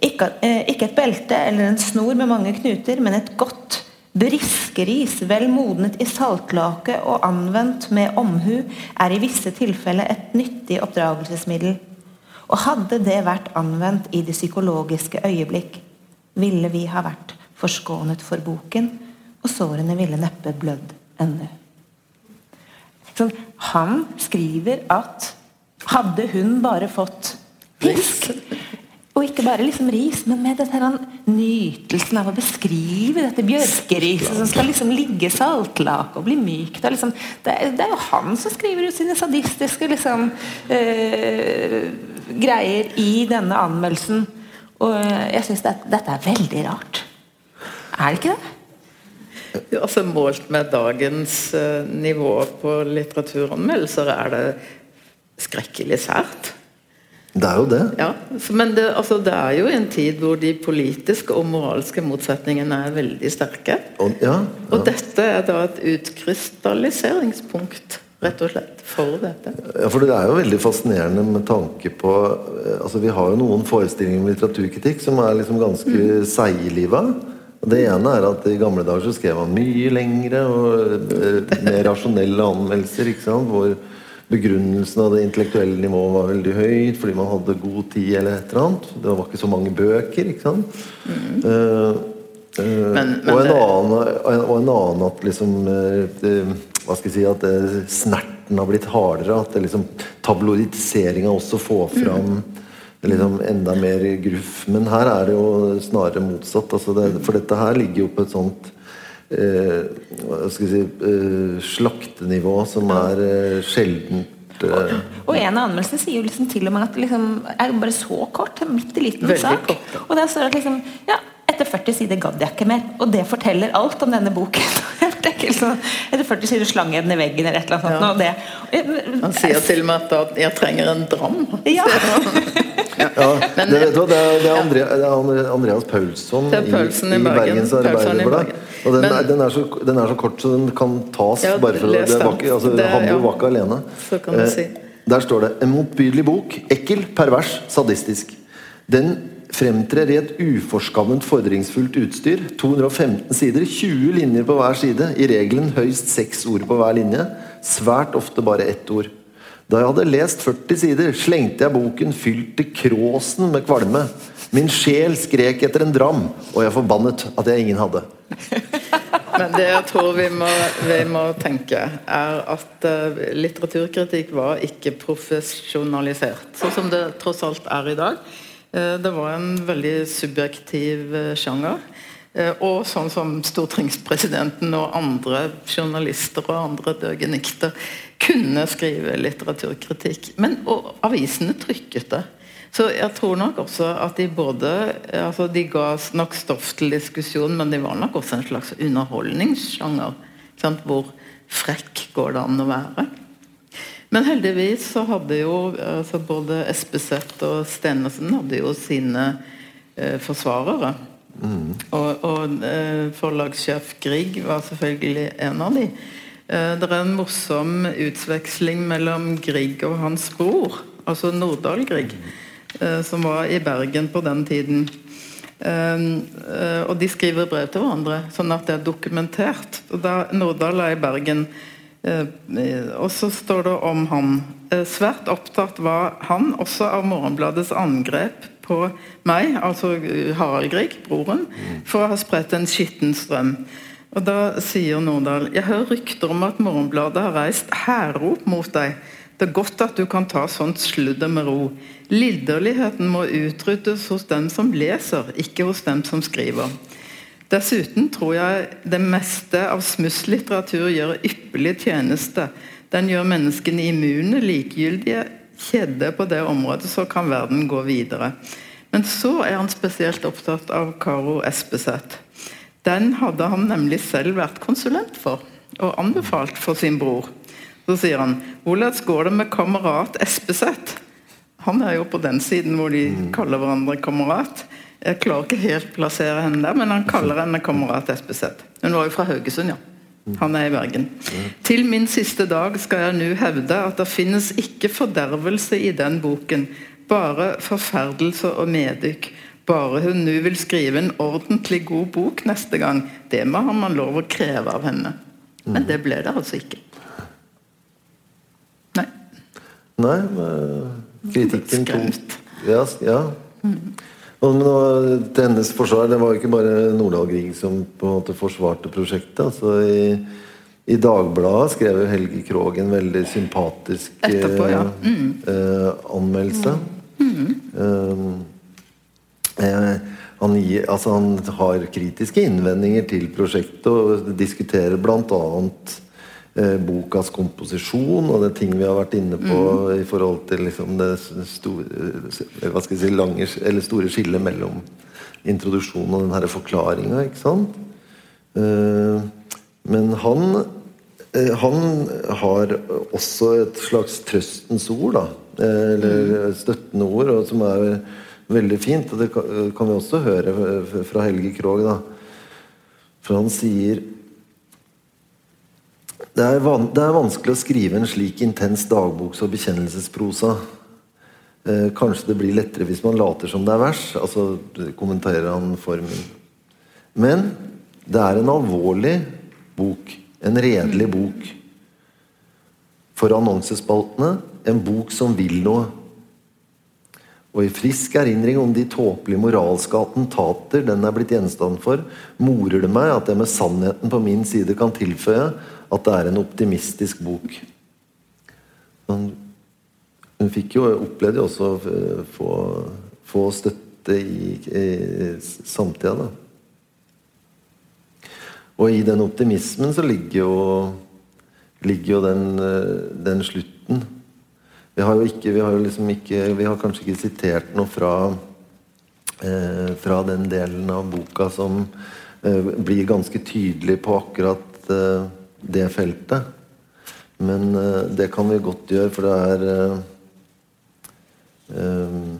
Ikke, eh, ikke, et belte eller en snor med mange knuter, men et godt briskeris, vel modnet i saltlake og anvendt med omhu, er i visse tilfeller et nyttig oppdragelsesmiddel. Og hadde det vært anvendt i det psykologiske øyeblikk, ville vi ha vært forskånet for boken og sårene ville neppe blødd ennå. han skriver at hadde hun bare fått fisk og ikke bare liksom ris, men med denne nytelsen av å beskrive dette bjørkeriset som skal liksom ligge saltlake og bli mykt. Liksom, det, er, det, er, jo han som skriver ut sine sadistiske liksom, øh, greier i denne anmeldelsen. Og jeg syns det, dette er veldig rart. Er det ikke det? Altså Målt med dagens uh, nivå på litteraturanmeldelser er det skrekkelig sært. Det er jo det. Ja, Men det, altså, det, er jo en tid hvor de politiske og moralske motsetningene er veldig sterke. Og, ja, ja. og dette er da et utkrystalliseringspunkt rett og slett for dette. Ja, for Det er jo veldig fascinerende med tanke på eh, altså Vi har jo noen forestillinger om litteraturkritikk som er liksom ganske mm. seigliva. Det ene er at I gamle dager så skrev man mye lengre og eh, mer rasjonelle anmeldelser. ikke sant? Hvor begrunnelsen av det intellektuelle nivået var veldig høyt fordi man hadde god tid. eller et eller annet. Det var ikke så mange bøker. ikke sant? Mm. Uh, uh, men, men og, en annen, og, en annen, at liksom uh, Hva skal jeg si At snerten har blitt hardere. At det liksom tabloidiseringa også får fram mm liksom enda mer gruff. Men her er det jo snarere motsatt. Altså det, for dette her ligger jo på et sånt eh, skal si, eh, slaktenivå som er eh, sjeldent eh. og, en av anmeldelsene sier jo liksom til og med at liksom er bare så kort. En bitte liten sak. Kort, Og der står det at liksom ja, etter 40 sider gadd jeg ikke mer. Og det forteller alt om denne boken. Sånn, etter 40 sider slang jeg den i veggen eller et eller annet. Ja. Det, Han sier til og med at jeg trenger en dram. Ja. Ja, det, det, det, er Andrea, det, er Andreas Paulsson i, i, i Bergens Arbeiderblad. Og den, er, den, er så, den, er, så, kort så den kan tas ja, bare for det var altså, det, Han ja. var ikke alene. Eh, si. Der står det En motbydelig bok. Ekkel, pervers, sadistisk. Den fremtrer i et uforskammet fordringsfullt utstyr. 215 sider, 20 linjer på hver side. I regelen høyst seks ord på hver linje. Svært ofte bare ett ord. Da jeg hadde lest 40 sider, slengte jeg boken fylt til kråsen med kvalme. Min sjel skrek etter en dram, og jeg forbannet at jeg ingen hadde. Men det jeg tror vi må, vi må tenke, er at uh, litteraturkritikk var ikke profesjonalisert, sånn som det tross alt er i dag. Uh, det var en veldig subjektiv uh, sjanger. Og sånn som stortingspresidenten og andre journalister og andre døgenikter kunne skrive litteraturkritikk. Men, og avisene trykket det. Så jeg tror nok også at de både altså De ga nok stoff til diskusjon, men de var nok også en slags underholdningssjanger. Sant? Hvor frekk går det an å være? Men heldigvis så hadde jo altså både Espeseth og Stenersen hadde jo sine eh, forsvarere. Mm. Og, og eh, forlagssjef Grieg var selvfølgelig en av de. Eh, det er en morsom utveksling mellom Grieg og hans bror, altså Nordahl Grieg, eh, som var i Bergen på den tiden. Eh, og de skriver brev til hverandre, sånn at det er dokumentert. Og da Nordahl er i Bergen og så står det om han. Svært opptatt var han også av Morgenbladets angrep på meg, altså Harald Grieg, broren, for å ha spredt en skitten strøm. Og Da sier Nordahl jeg hører rykter om at Morgenbladet har reist hærrop mot deg. Det er godt at du kan ta sånt sludder med ro. Liderligheten må utryddes hos den som leser, ikke hos dem som skriver. Dessuten tror jeg det meste av smusslitteratur gjør ypperlig tjeneste. Den gjør menneskene immune, likegyldige, kjedde på det området, så kan verden gå videre. Men så er han spesielt opptatt av Karo Espeseth. Den hadde han nemlig selv vært konsulent for, og anbefalt for sin bror. Så sier han hvordan går det med kamerat Espeseth? Han er jo på den siden hvor de kaller hverandre kamerat. Jeg klarer ikke helt plassere henne der, men han kaller henne kamerat Espeseth. Hun var jo fra Haugesund, ja. Han er i Bergen. Til min siste dag skal jeg nå hevde at det finnes ikke fordervelse i den boken, bare forferdelse og medykk. Bare hun nå vil skrive en ordentlig god bok neste gang. Det må man lov å kreve av henne. Men det ble det altså ikke. Nei. Nei, kritikken tok Ja. ja. Mm. Men til hennes forsvar, det var jo ikke bare Nordahl Grieg som på en måte forsvarte prosjektet. altså i, i Dagbladet skrev Helge Krogh en veldig sympatisk Etterpå, ja. mm. eh, anmeldelse. Mm. Eh, han, gir, altså han, har kritiske innvendinger til prosjektet og diskuterer bl.a. Eh, bokas komposisjon og det ting vi har vært inne på mm. i forhold til liksom det store, eh, hva skal jeg si, lange, eller store skillet mellom introduksjonen og den her forklaringa. Eh, men han han har også et slags trøstens ord, da. Eller mm. støttende ord, som er veldig fint. Og det kan vi også høre fra Helge Krogh. da. For han sier det er, det er, vanskelig å skrive en slik intens dagboks- og bekjennelsesprosa. Eh, kanskje det blir lettere hvis man later som det er vers. Altså kommenterer han formen. Men det er en alvorlig bok. En redelig bok. For annonsespaltene en bok som vil noe. Og i frisk erindring om de tåpelige moralske attentater den er blitt gjenstand for, morer det meg at jeg med sannheten på min side kan tilføye at det er en optimistisk bok. Hun, hun fikk jo opplevde jo også å få, få støtte i, i samtida, da. Og i den optimismen så ligger jo, ligger jo den, den, slutten. Vi har jo ikke, vi har liksom ikke Vi har kanskje ikke sitert noe fra, eh, fra den delen av boka som eh, blir ganske tydelig på akkurat eh, det feltet. Men uh, det kan vi godt gjøre, for det er uh, uh,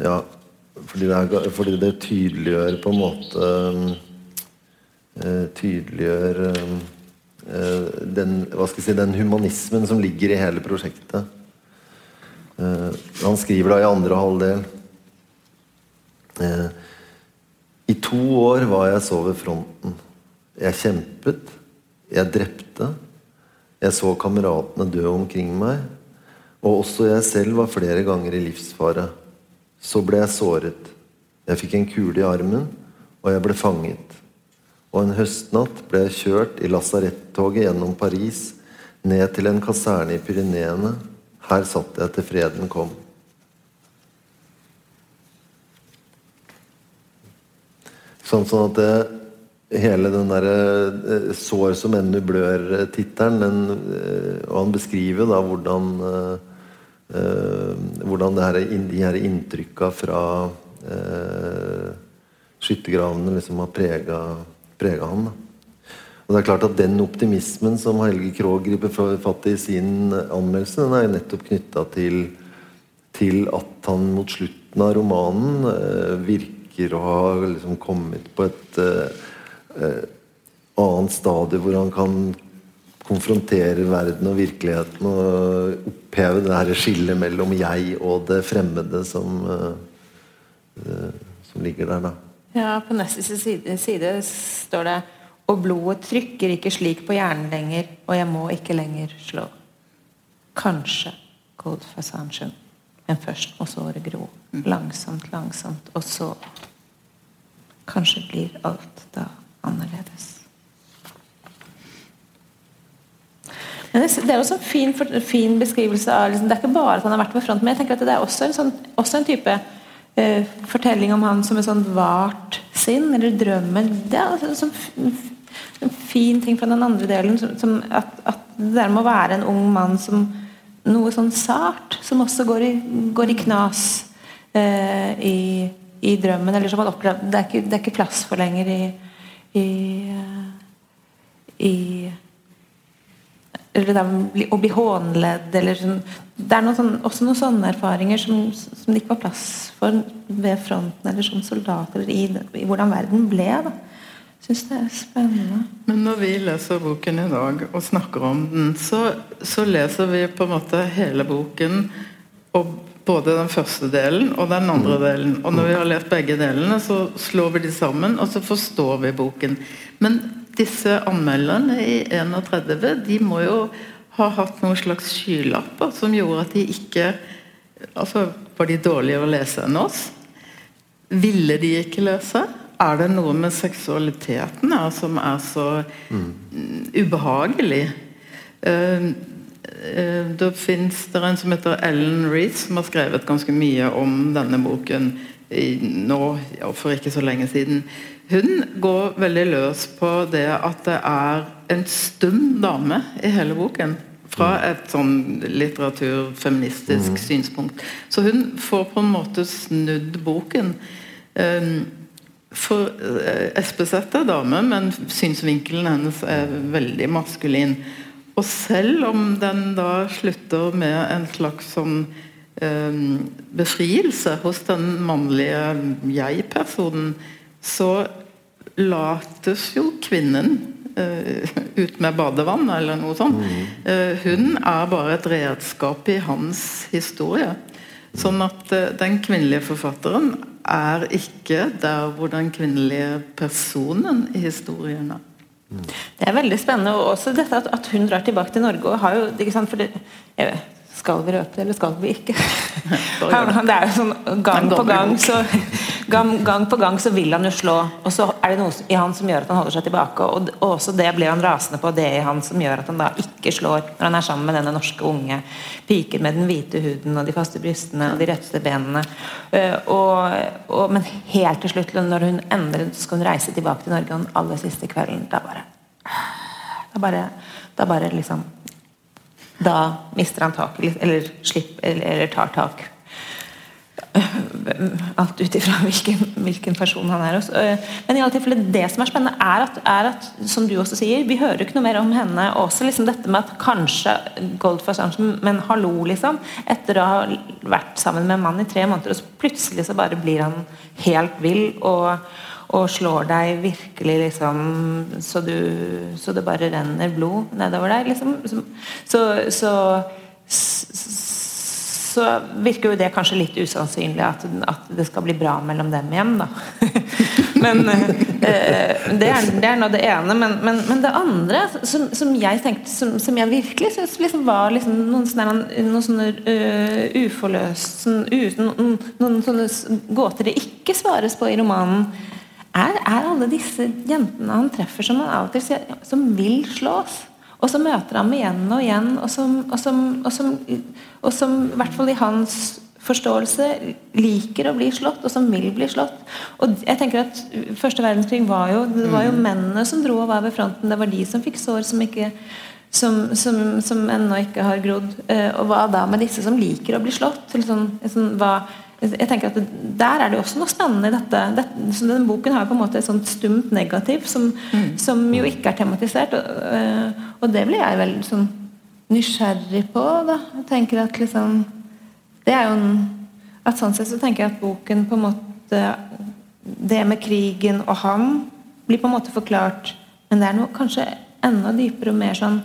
Ja, fordi det, er, fordi det, tydeliggjør på en måte Tydeliggjør den, hva skal jeg si, den humanismen som ligger i hele prosjektet. Eh, han skriver da i andre halvdel eh, I to år var jeg så ved fronten. Jeg kjempet. Jeg drepte. Jeg så kameratene dø omkring meg. Og også jeg selv var flere ganger i livsfare. Så ble jeg såret. Jeg fikk en kule i armen, og jeg ble fanget. Og en høstnatt ble jeg kjørt i lasarettoget gjennom Paris, ned til en kaserne i Pyreneene her satt jeg til freden kom. Sånn, sånn at det, hele den derre eh, 'Sår som ennå blør'-tittelen, eh, og han beskriver da hvordan, eh, hvordan det her, de her inntrykka fra eh, skyttergravene liksom har prega han. Da. Og det er klart at Den optimismen som Helge Krogh griper fatt i sin anmeldelse, den er nettopp knytta til, til, at han mot slutten av romanen eh, virker å ha liksom kommet på et eh, eh annet stadie hvor han kan konfrontere verden og virkeligheten og oppheve det her skillet mellom jeg og det fremmede som, uh, som ligger der, da. Ja, på neste side, side, står det Og blodet trykker ikke slik på hjernen lenger, og jeg må ikke lenger slå. Kanskje god Fasanchen. Men først må såret gro. Langsomt, langsomt, og så Kanskje blir alt da annerledes. Men det er også en fin, fin beskrivelse av liksom, Det er ikke bare at han har vært på front, men jeg tenker at det er også en, sånn, også en type uh, fortelling om han som et sånn vart sinn, eller drømmen. Det er altså, sånn, en fin ting fra den andre delen. Som, som at, at, det der med å være en ung mann som noe sånn sart, som også går i, går i knas uh, i, i, drømmen. Eller som han opplever Det er ikke, det er ikke plass for lenger i, i, uh, i eller å bli hånledd eller sånn. Det er noen sånne, også noen sånne erfaringer som, som, det ikke var plass for ved fronten eller som soldater i, i hvordan verden ble. da syns det er spennende. Men når vi leser boken i dag og snakker om den, så, så leser vi på en måte hele boken. Og både den første delen og den andre mm. delen. Og når vi har lest begge delene, så slår vi de sammen, og så forstår vi boken. Men disse anmelderne i 31 de må jo ha hatt noen slags skylapper som gjorde at de ikke altså Var de dårligere å lese enn oss? Ville de ikke lese? Er det noe med seksualiteten her som er så mm. ubehagelig? Uh, uh, det fins en som heter Ellen Reece, som har skrevet ganske mye om denne boken i, nå, ja, for ikke så lenge siden. Hun går veldig løs på det at det er en stum dame i hele boken. Fra mm. et sånn litteraturfeministisk mm. synspunkt. Så hun får på en måte snudd boken. Um, for uh, Espeseth er dame, men synsvinkelen hennes er veldig maskulin. Og selv om den da slutter med en slags sånn um, befrielse hos den mannlige jeg-personen, så lates jo kvinnen uh, ut med badevann, eller noe sånt. Mm. Uh, hun er bare et redskap i hans historie. Sånn at uh, den kvinnelige forfatteren er ikke der hvor den kvinnelige personen i historien er. Det er veldig spennende. Og også dette at, at hun drar tilbake til Norge. og har jo, ikke sant, for det, jeg, skal vi røpe det, eller skal vi ikke? det er jo sånn gang på gang så, gang, gang, på gang så vil han jo slå, og så er det noe i han som gjør at han holder seg tilbake. Og, og også det blir han rasende på, det i han som gjør at han da ikke slår når han er sammen med denne norske unge piken med den hvite huden og de faste brystene og de rette benene. Uh, og, og, men helt til slutt, når hun endret, skal hun reise tilbake til Norge den aller siste kvelden, da bare Da bare, da bare liksom da mister han tak, eller, slipper, eller, eller tar tak. Alt ut ifra hvilken, hvilken, person han er. også, men i alle tilfeller, det som er spennende, er at, er at, som du også sier, vi hører ikke noe mer om henne. Også liksom dette med at kanskje Goldfoss Arntzen, men hallo, liksom. Etter å ha vært sammen med en mann i tre måneder, og så plutselig så bare blir han helt vill. og og slår deg virkelig liksom så, du, så det bare renner blod nedover deg. Liksom. Så, så, så, virker jo det kanskje litt usannsynlig at, at, det skal bli bra mellom dem igjen, da. men eh, det, er, det er nå det ene. Men, men, men det andre, som, som, jeg tenkte som, som jeg virkelig syns liksom var liksom noen sånne, noen sånne uh, uforløst sånn, noen, noen sånne gåter det ikke svares på i romanen er, er, alle disse jentene han treffer som han av og til sier, som vil slås. Og så møter han ham igjen og igjen, og som, og som, og som, og som i hvert fall i hans forståelse liker å bli slått, og som vil bli slått. Og jeg tenker at Første verdenskrig var jo det var jo mm. mennene som dro og var ved fronten. Det var de som fikk sår som ikke som, som, som ennå ikke har grodd. Eh, og hva da med disse som liker å bli slått? Sånn, sånn, hva, jeg tenker at Der er det også noe spennende i dette. dette så denne Boken har på en måte et sånt stumt negativ som, mm. som jo ikke er tematisert. Og, eh, og, det blir jeg veldig sånn nysgjerrig på. da. Jeg tenker at liksom Det er jo en at Sånn sett så tenker jeg at boken på en måte Det med krigen og ham blir på en måte forklart, men det er noe kanskje enda dypere og mer sånn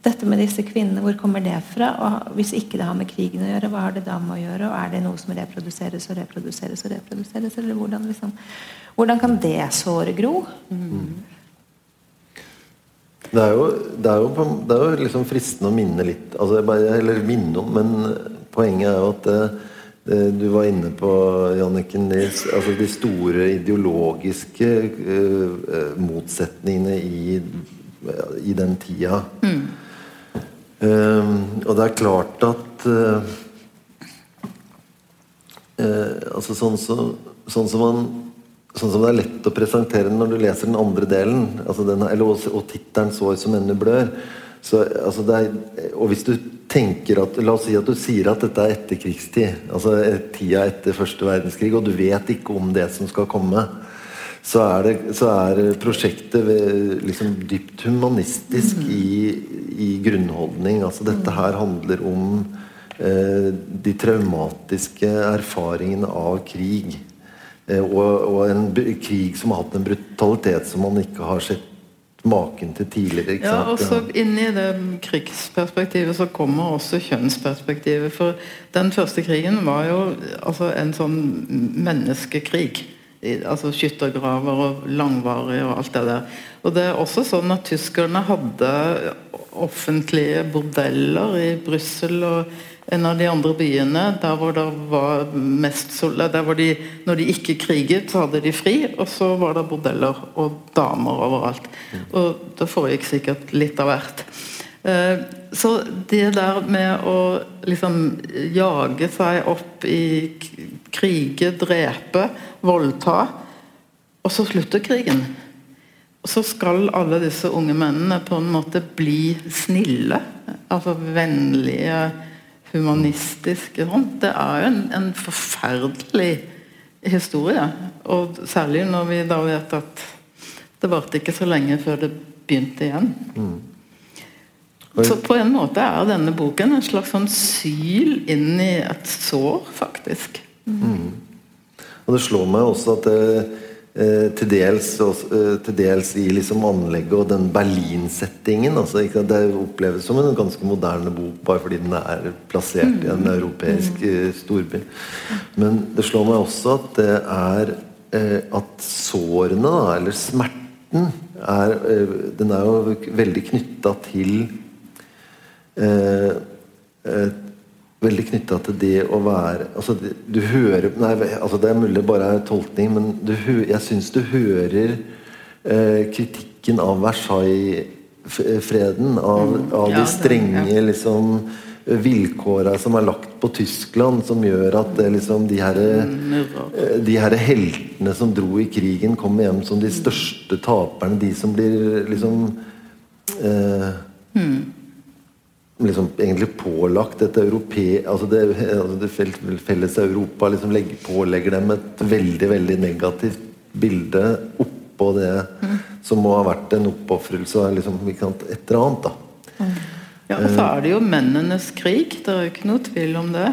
dette med disse kvinnene, hvor kommer det fra? Og hvis ikke det har med krigen å gjøre, hva har det da med å gjøre? Og er det noe som reproduseres og reproduseres og reproduseres? Eller hvordan, liksom, hvordan kan det såret gro? Mm. Det er jo, det er jo, det er jo liksom fristende å minne litt altså bare, Eller minne om, men poenget er jo at det, eh, du var inne på Janniken, altså de store ideologiske uh, motsetningene i, i den tida. Mm. Uh, og det er klart at uh, altså sånn, så, sånn, som man, sånn, som det er lett å presentere når du leser den andre delen, altså den, eller, og, og tittelen 'Sår som ennå blør', så, altså er, og hvis du tenker at La oss si at du sier at dette er etterkrigstid, altså tida etter første verdenskrig, og du vet ikke om det som skal komme så er, det, så er prosjektet liksom dypt humanistisk mm. i, i, grunnholdning. Altså dette her handler om eh, de traumatiske erfaringene av krig. Eh, og, og, en krig som har hatt en brutalitet som man ikke har sett maken til tidligere. ja, og så Inni det krigsperspektivet så kommer også kjønnsperspektivet. For den første krigen var jo altså en sånn menneskekrig altså skyttergraver og langvarige og alt det der. Og det er også sånn at tyskerne hadde offentlige bordeller i Brussel og en av de andre byene der hvor det var mest der hvor de, Når de ikke kriget, så hadde de fri, og så var det bordeller og damer overalt. Og det foregikk sikkert litt av hvert. Eh, så det der med å liksom jage seg opp i krige, drepe, voldta, og så slutter krigen. Og så skal alle disse unge mennene på en måte bli snille. Altså vennlige, humanistiske. Sånn. Det er jo en, en, forferdelig historie. Og særlig når vi da vet at det varte ikke så lenge før det begynte igjen. Mm. Så på en måte er denne boken en slags sånn syl inn i et sår, faktisk. Mm. Og det slår meg også at det, eh, til, dels, eh, til dels i liksom anlegget og den Berlin-settingen altså, Det oppleves som en ganske moderne bok bare fordi den er plassert mm. i en mm. europeisk mm. storby. Men det slår meg også at det er eh, at sårene, da, eller smerten, er, den er jo veldig knytta til eh, eh, veldig knytta til det å være altså, Du hører nei, altså Det er mulig bare er tolkning, men du, jeg syns du hører eh, kritikken av Versailles-freden. Av, mm. av de strenge ja. liksom vilkåra som er lagt på Tyskland, som gjør at det, liksom, de, her, mm, eh, de her heltene som dro i krigen, kommer hjem som de største taperne. De som blir liksom eh, mm liksom egentlig pålagt et europe, altså det, altså det felles Europa liksom legger, pålegger dem et veldig veldig negativt bilde oppå det mm. som må ha vært en oppofrelse av liksom, et eller annet. da. Ja, og så er det jo mennenes krig. Det er jo ikke noe tvil om det.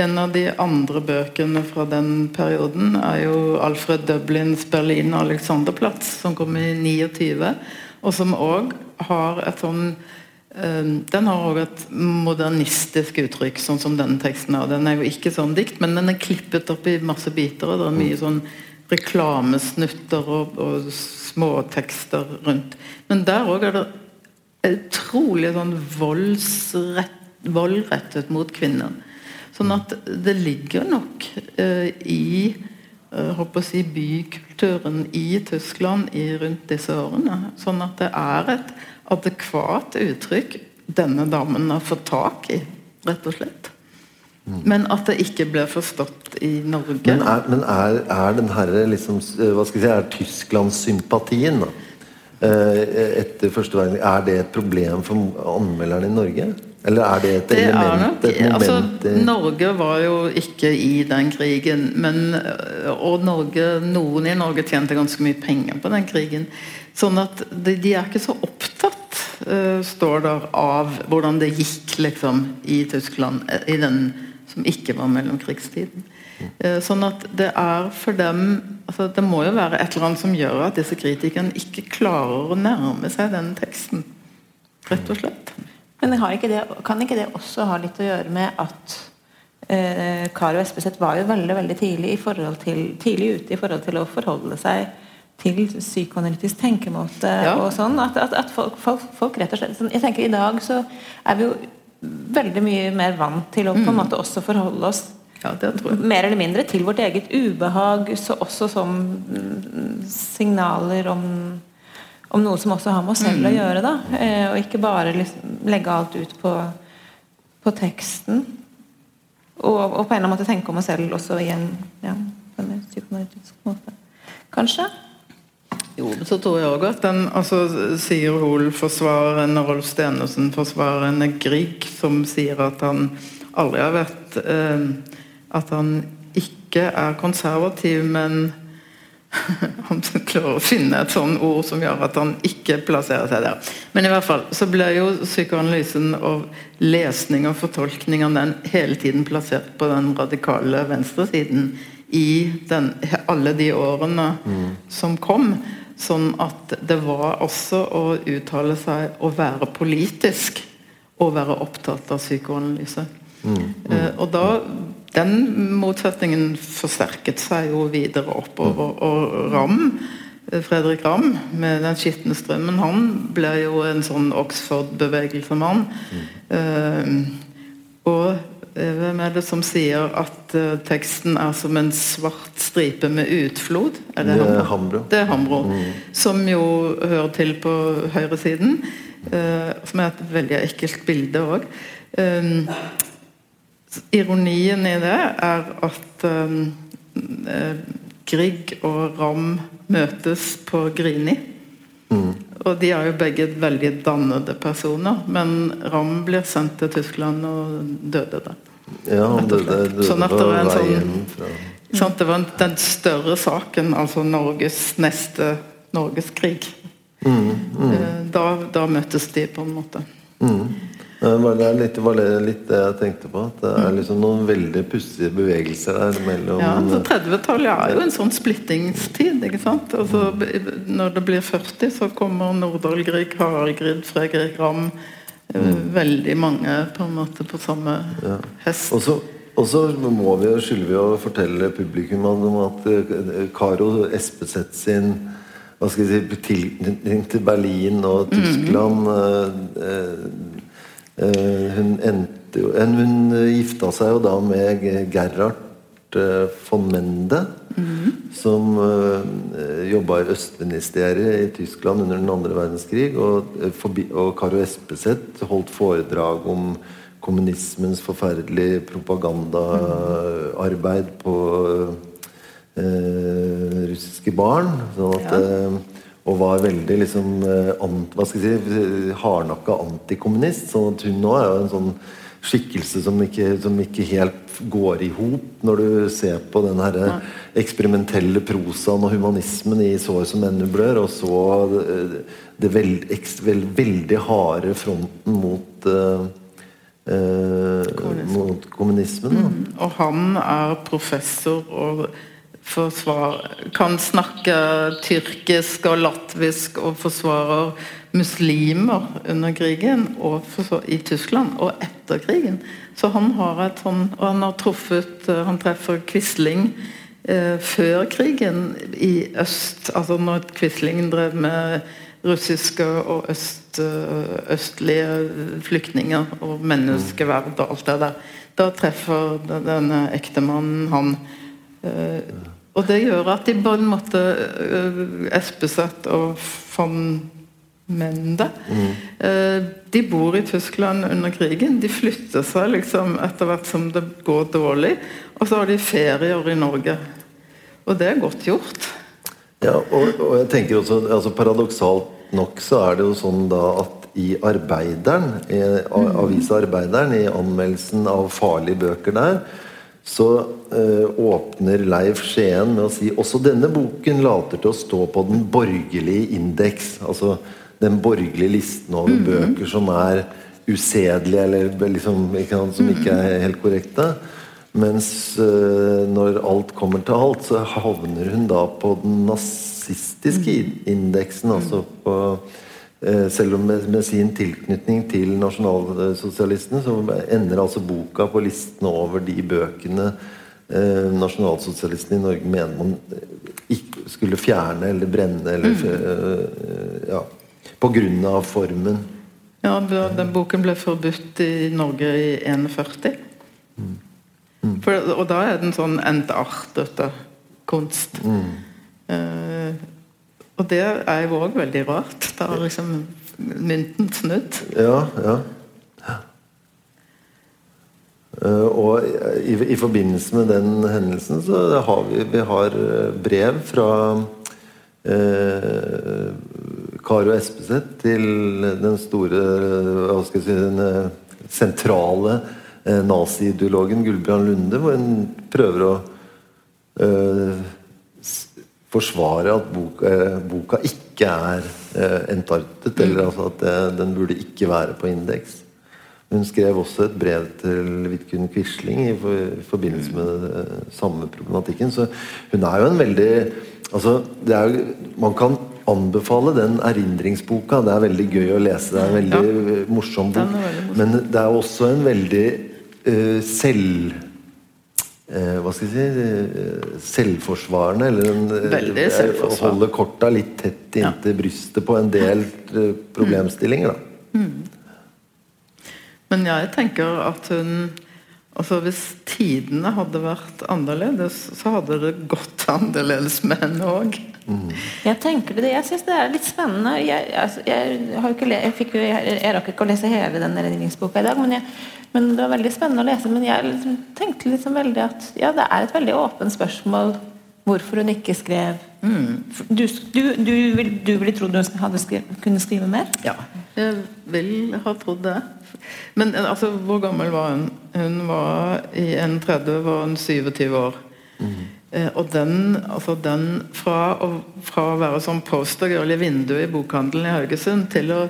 En av de andre bøkene fra den perioden er jo Alfred Dublins 'Berlin og Alexanderplatz', som kom i 29, og som òg har et sånn den har òg et modernistisk uttrykk, sånn som denne teksten er. Den er jo ikke sånn dikt, men den er klippet opp i masse biter. og Det er mye sånn reklamesnutter og, og småtekster rundt. Men der òg er det utrolig sånn vold rettet mot kvinner. Sånn at det ligger nok uh, i si, bykulturen i Tyskland i rundt disse årene. Sånn at det er et adekvat uttrykk denne damen har fått tak i, rett og slett. Men at det ikke ble forstått i Norge. Men er, men er, er den herre liksom, hva skal jeg si, er Tysklandssympatien, eh, etter første verdenskrig. Er det et problem for anmelderne i Norge? Eller er det et Det element, nok, et moment altså, Norge var jo ikke i den krigen, men, og Norge, noen i Norge tjente ganske mye penger på den krigen. Sånn at de, de er ikke så opptatt, uh, står der, av hvordan det gikk liksom, i Tyskland eh, i den som ikke var mellomkrigstiden. Uh, sånn at det er for dem altså Det må jo være et eller annet som gjør at disse kritikerne ikke klarer å nærme seg den teksten. Rett og slett. Men har ikke det, kan ikke det også ha litt å gjøre med at eh, Karo Espeseth var jo veldig veldig tidlig, i til, tidlig ute i forhold til å forholde seg til psykoanalytisk tenkemåte Ja. og sånn. At, at, at folk, folk, folk rett og slett sånn, Jeg tenker I dag så er vi jo veldig mye mer vant til å på en måte også forholde oss Ja, det tror jeg. mer eller mindre til vårt eget ubehag, så også som mm, signaler om, om noe som også har med oss selv å gjøre. da, eh, Og ikke bare liksom legge alt ut på, på teksten. Og, og på en eller annen måte tenke om oss selv også i en ja, psykoanalytisk måte. Kanskje? Jo, men så tror jeg også at den altså, Sier Hoel-forsvareren og Rolf Stenersen-forsvareren Grieg, som sier at han aldri har vært eh, At han ikke er konservativ, men han klarer å finne et sånt ord som gjør at han ikke plasserer seg der. Men i hvert fall så ble jo psykoanalysen og lesning og fortolkning av den hele tiden plassert på den radikale venstresiden i den, alle de årene som kom. Sånn at det var også å uttale seg og være politisk og være opptatt av psykoanalyse. Eh, og da den motsetningen forsterket seg jo videre oppover. Og Ramm, eh, Fredrik Ramm med 'Den skitne strømmen', han ble jo en sånn Oxford-bevegelsemann. Eh, og eh, hvem er det som sier at uh, teksten er som en svart stripe med utflod? Er det Det er Hambro? Det er Hambro. Som jo hører til på høyresiden. Uh, som er et veldig ekkelt bilde òg. Ironien i det er at um, eh, Grieg og Ramm møtes på Grini. Og de er jo begge veldig dannede personer, men Ramm blir sendt til Tyskland og døde der. Ja, han døde, døde Sånn at det var en sånn- fra sant? Det var en- den større saken, altså Norges neste Norgeskrig. Eh, Da, da møtes de, på en måte. Ja, men Det litt, var det litt det jeg tenkte på. At det er liksom noen veldig pussige bevegelser der mellom Ja, så 30-tallet er jo en sånn splittingstid. ikke sant? Altså, når det blir 40, så kommer Nordahl Grieg, Harald Fredrik Ramm. mm. Veldig mange på en måte på samme hest. Og så, og så må vi skylder vi å fortelle publikum om at eh, Karo Espeseth sin hva skal jeg si, tilknytning til Berlin og Tyskland mm. eh, eh, Hun endte Hun gifta seg jo da med Gerhard eh, von Mende, som uh, jobba i Østministeriet i Tyskland under den andre verdenskrig. Og, eh, forbi, og Karo Espeseth holdt foredrag om kommunismens forferdelige propagandaarbeid på uh, russiske barn. Sånn at, eh, og var veldig liksom eh, ant, hva skal jeg si, hardnakka antikommunist. sånn at hun nå er jo en sånn skikkelse som ikke, som ikke helt går i hop når du ser på den her eksperimentelle prosaen og humanismen i 'Sår som ennå blør', og så det, det veld, ekst, veld, veldig harde fronten mot uh, uh, mot kommunismen. Mm. Og han er professor og forsvar, kan snakke tyrkisk og latvisk og forsvarer muslimer under krigen og forsvar, i Tyskland og etter krigen. Så han har et sånn Og han har truffet eh, Han treffer Quisling eh, før krigen i øst. Altså når Quisling drev med russiske og øst, eh, østlige flyktninger og menneskeverd og alt det der. Da treffer de- denne ektemannen han. Eh, og det gjør at de på en måte uh, Espeseth og von Mende eh, De bor i Tyskland under krigen. De flytter seg liksom etter hvert som det går dårlig. Og så har de ferier i Norge. Og det er godt gjort. Ja, og, og jeg tenker også altså Paradoksalt nok så er det jo sånn da at i Arbeideren, i avisa Arbeideren, i anmeldelsen av farlige bøker der, så eh, åpner Leif Skien med å si også denne boken later til å stå på den borgerlige indeks. Altså den borgerlige listen over bøker som er usedelige, eller liksom, ikke sant, som ikke er helt korrekte. Mens eh, når alt kommer til alt, så havner hun da på den nazistiske indeksen. Altså på selv om med, med sin tilknytning til nasjonalsosialistene, så ender altså boka på listen over de bøkene eh, nasjonalsosialistene i Norge mener man ikke skulle fjerne eller brenne eller eh, ja, på grunn av formen. Ja, den boken ble forbudt i Norge i 41. For, og da er den sånn entartet kunst. Eh, og det er jo òg veldig rart. Da har liksom mynten snudd. Ja, ja. ja. og i, i forbindelse med den hendelsen så har vi, vi har eh, brev fra eh, Karo Espeseth til den store hva skal jeg si, den eh, sentrale eh, naziideologen Gulbrand Lunde, hvor hun prøver å eh, forsvare at boka, eh, boka ikke er eh, entartet, eller altså at eh, den burde ikke være på indeks. Hun skrev også et brev til Vidkun Quisling i, for, i forbindelse med eh, samme problematikken. Så hun er jo en veldig altså, det jo, Man kan anbefale den erindringsboka. Det er veldig gøy å lese. Det er en veldig ja. morsom bok. veldig morsom. Men det er også en veldig eh, selv... eh, hva skal jeg si eh, Selvforsvarende. Eller en, eh, Veldig selvforsvar. Holde korta litt tett inntil brystet på en del problemstillinger. da Men jeg tenker at hun altså Hvis tidene hadde vært annerledes, så hadde det gått annerledes med henne òg. Jeg tenker det, jeg syns det er litt spennende. Jeg, altså, jeg, har jo ikke le, jeg, fikk jeg, jeg rakk ikke å lese hele den redningsboka i dag, men, jeg, men det var veldig spennende å lese. Men jeg liksom, tenkte liksom veldig at ja, det er et veldig åpent spørsmål hvorfor hun ikke skrev Du, du, du, vil, du ville trodd hun hadde skrevet, kunne skrive mer? Ja, jeg vil ha trodd det. Men altså, hvor gammel var hun? Hun var i 31, var hun 27 år. Eh, og den, altså den fra, å, fra å være sånn postergirl i vinduet i bokhandelen i Haugesund, til å,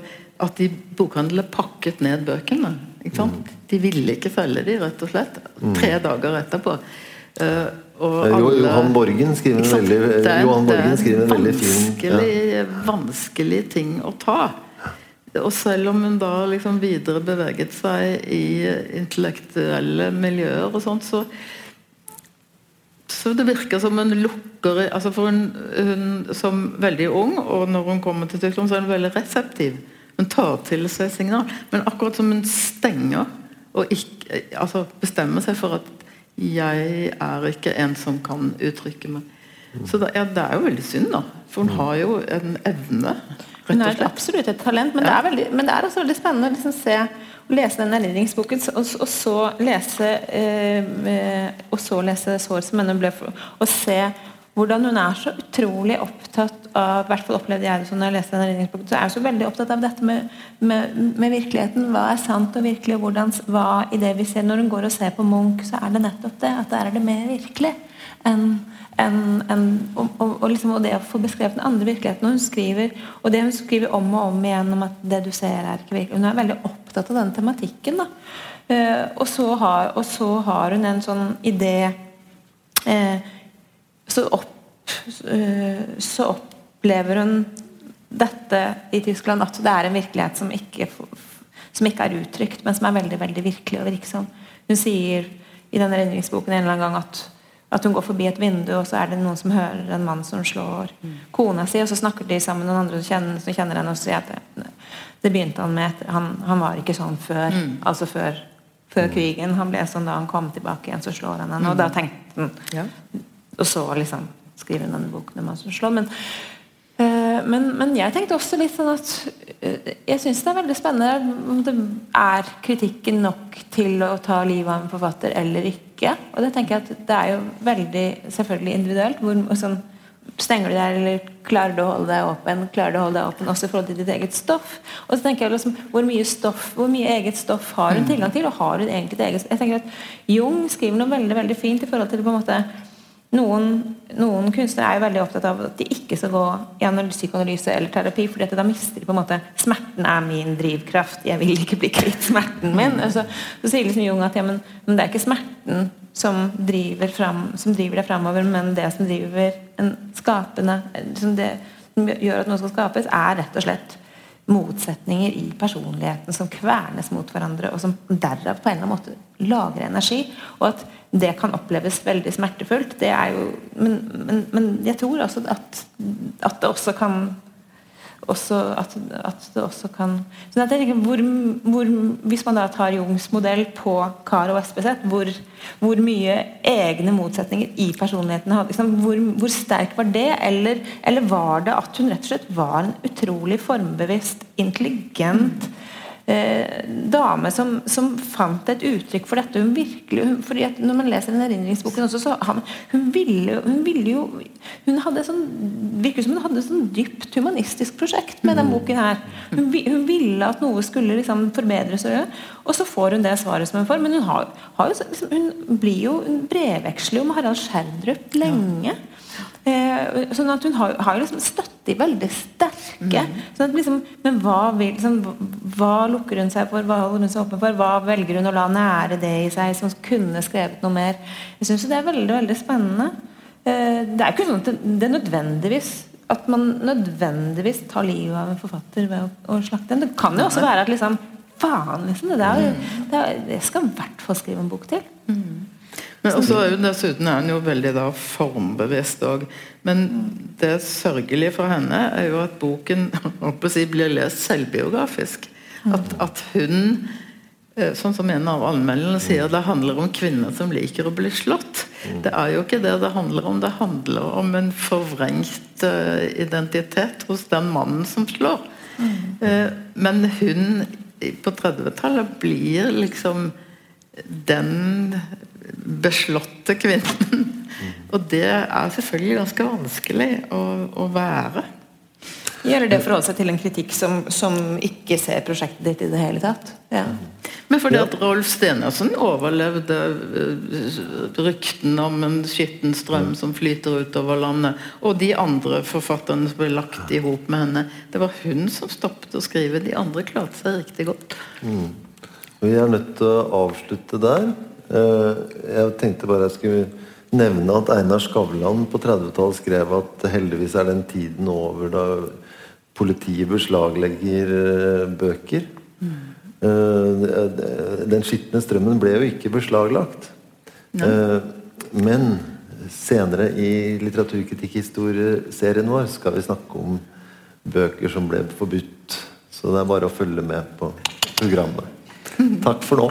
at de bokhandlene pakket ned bøkene. Ikke sant? De ville ikke følge de, rett og slett. Tre dager etterpå. Eh, Eh, Jo, alle- Johan Borgen skriver en veldig, Det Johan Borgen er skriver en veldig fin ja. vanskelig, vanskelig ting å ta. Og selv om hun da liksom videre beveget seg i intellektuelle miljøer og sånt, så så det virker som hun lukker altså For hun, hun som veldig ung, og når hun kommer til Tyskland, så er hun veldig reseptiv. Hun tar til seg signal. Men akkurat som hun stenger og ikke, altså bestemmer seg for at 'jeg er ikke en som kan uttrykke meg'. Så da, ja, det er jo veldig synd, da. For hun har jo en evne, Hun har er absolutt et talent, men, det er veldig, men det er også veldig spennende å liksom se å lese den erindringsboken, og, og så lese eh, eh, og så lese 'Sår som ennå ble for-' Og se hvordan hun er så utrolig opptatt av hvert fall opplevde jeg det sånn når jeg leste den. Så er jeg så veldig opptatt av dette med, med, med virkeligheten. Hva er sant og virkelig, og hvordan, hva i det vi ser Når hun går og ser på Munch, så er det nettopp det. At der er det mer virkelig enn en, en, og, og, og, liksom, og det å få beskrevet den andre virkeligheten. Og hun skriver og det hun skriver om og om igjen om at det du ser, er ikke virkelig. Hun er veldig opptatt av den tematikken. Eh, og, så har, og så har hun en sånn idé eh, så, opp, eh, så opplever hun dette i Tyskland at det er en virkelighet som ikke, som ikke er uttrykt, men som er veldig veldig virkelig og virksom. Hun sier i denne redningsboken en eller annen gang at, at hun går forbi et vindu, og så er det noen som hører en mann som slår kona si, og så snakker de sammen med noen andre som kjenner, som kjenner henne, og sier at det, det begynte han med etter, han, han var ikke sånn før, altså før, før krigen. Han ble sånn da han kom tilbake igjen, så slår han henne. Og da tenkte han Ja. og så liksom skriver hun denne boken om han som slår. Men, men, men jeg tenkte også litt sånn at eh, Jeg syns det er veldig spennende om det er kritikken nok til å ta livet av en forfatter eller ikke. Og det tenker jeg at det er jo veldig selvfølgelig individuelt hvor, sånn, stenger du deg, eller klarer du å holde deg åpen? Klarer du å holde deg åpen også i forhold til ditt eget stoff? Og så tenker jeg liksom, Hvor mye stoff, hvor mye eget stoff har hun tilgang til? Og har hun egentlig et eget Jeg tenker at Jung skriver noe veldig veldig fint i forhold til på en måte noen, noen, kunstnere er jo veldig opptatt av at de ikke skal gå i psykoanalyse eller terapi, for da mister de på en måte Smerten er min drivkraft. Jeg vil ikke bli kvitt smerten min. Altså, så sier liksom Jung at ja, men, men, det er ikke smerten som driver, fram, som driver deg framover, men det som driver en skapende som, det, som gjør at noe skal skapes, er rett og slett motsetninger i personligheten som kvernes mot hverandre, og som derav på en eller annen måte lagrer energi. Og at det kan oppleves veldig smertefullt. Det er jo, men, men, men jeg tror også at, at det også kan også, at, at, det også kan så jeg tenker, hvor, hvor, Hvis man da tar Jungs modell på Karo Espeseth, hvor, hvor mye egne motsetninger i personligheten hadde liksom, hvor, hvor, sterk var det? Eller, eller, var det at hun rett og slett var en utrolig formbevisst, intelligent eh, dame som, som, fant et uttrykk for dette. Hun virkelig, hun, fordi Når man leser den erindringsboken også, så han, hun, ville, hun ville jo Hun hadde sånn, virker som hun hadde et sånn dypt humanistisk prosjekt med den mm. boken her. Hun, hun ville at noe skulle liksom forbedres, og, så får hun det svaret som hun får. Men hun, har, har jo, liksom, hun blir jo hun brevveksler jo med Harald Scherdrup lenge. Eh, sånn at hun har, har liksom støtte i veldig sterke. Mm. Sånn at liksom, men hva, vil, liksom, hva lukker hun seg for? Hva holder hun seg åpen for? Hva velger hun å la nære det i seg, som kunne skrevet noe mer? Jeg syns det er veldig veldig spennende. Eh, det er ikke sånn at det, det er nødvendigvis at man nødvendigvis tar livet av en forfatter ved å, å slakte en. Det kan jo også være at liksom Faen, liksom. Det, er, det, er, det skal i hvert fall skrive en bok til. Mm. Men også, Dessuten er hun jo veldig da formbevisst òg. Men det sørgelige for henne er jo at boken si, blir lest selvbiografisk. At, at, hun, eh, sånn som en av anmelderne sier, det handler om kvinner som liker å bli slått. Det er jo ikke det det handler om. Det handler om en forvrengt eh, identitet hos den mannen som slår. Mm. Men hun på 30-tallet blir liksom den beslåtte kvinnen. Og det er selvfølgelig ganske vanskelig å, å være. Gjelder det å forholde seg til en kritikk som, som, ikke ser prosjektet ditt i det hele tatt? Ja. Men fordi at Rolf Stenersen overlevde eh, ryktene om en skitten strøm som flyter utover landet, og de andre forfatterne som ble lagt i hop med henne Det var hun som stoppet å skrive. De andre klarte seg riktig godt. Mm. Vi er nødt til å avslutte der. Eh, jeg tenkte bare jeg skulle nevne at Einar Skavlan på 30-tallet skrev at heldigvis er den tiden over da politiet beslaglegger eh, bøker. Mm. Den skitne strømmen ble jo ikke beslaglagt. Ja. Men senere i litteraturkritikkhistorieserien vår skal vi snakke om bøker som ble forbudt. Så det er bare å følge med på programmet. Takk for nå.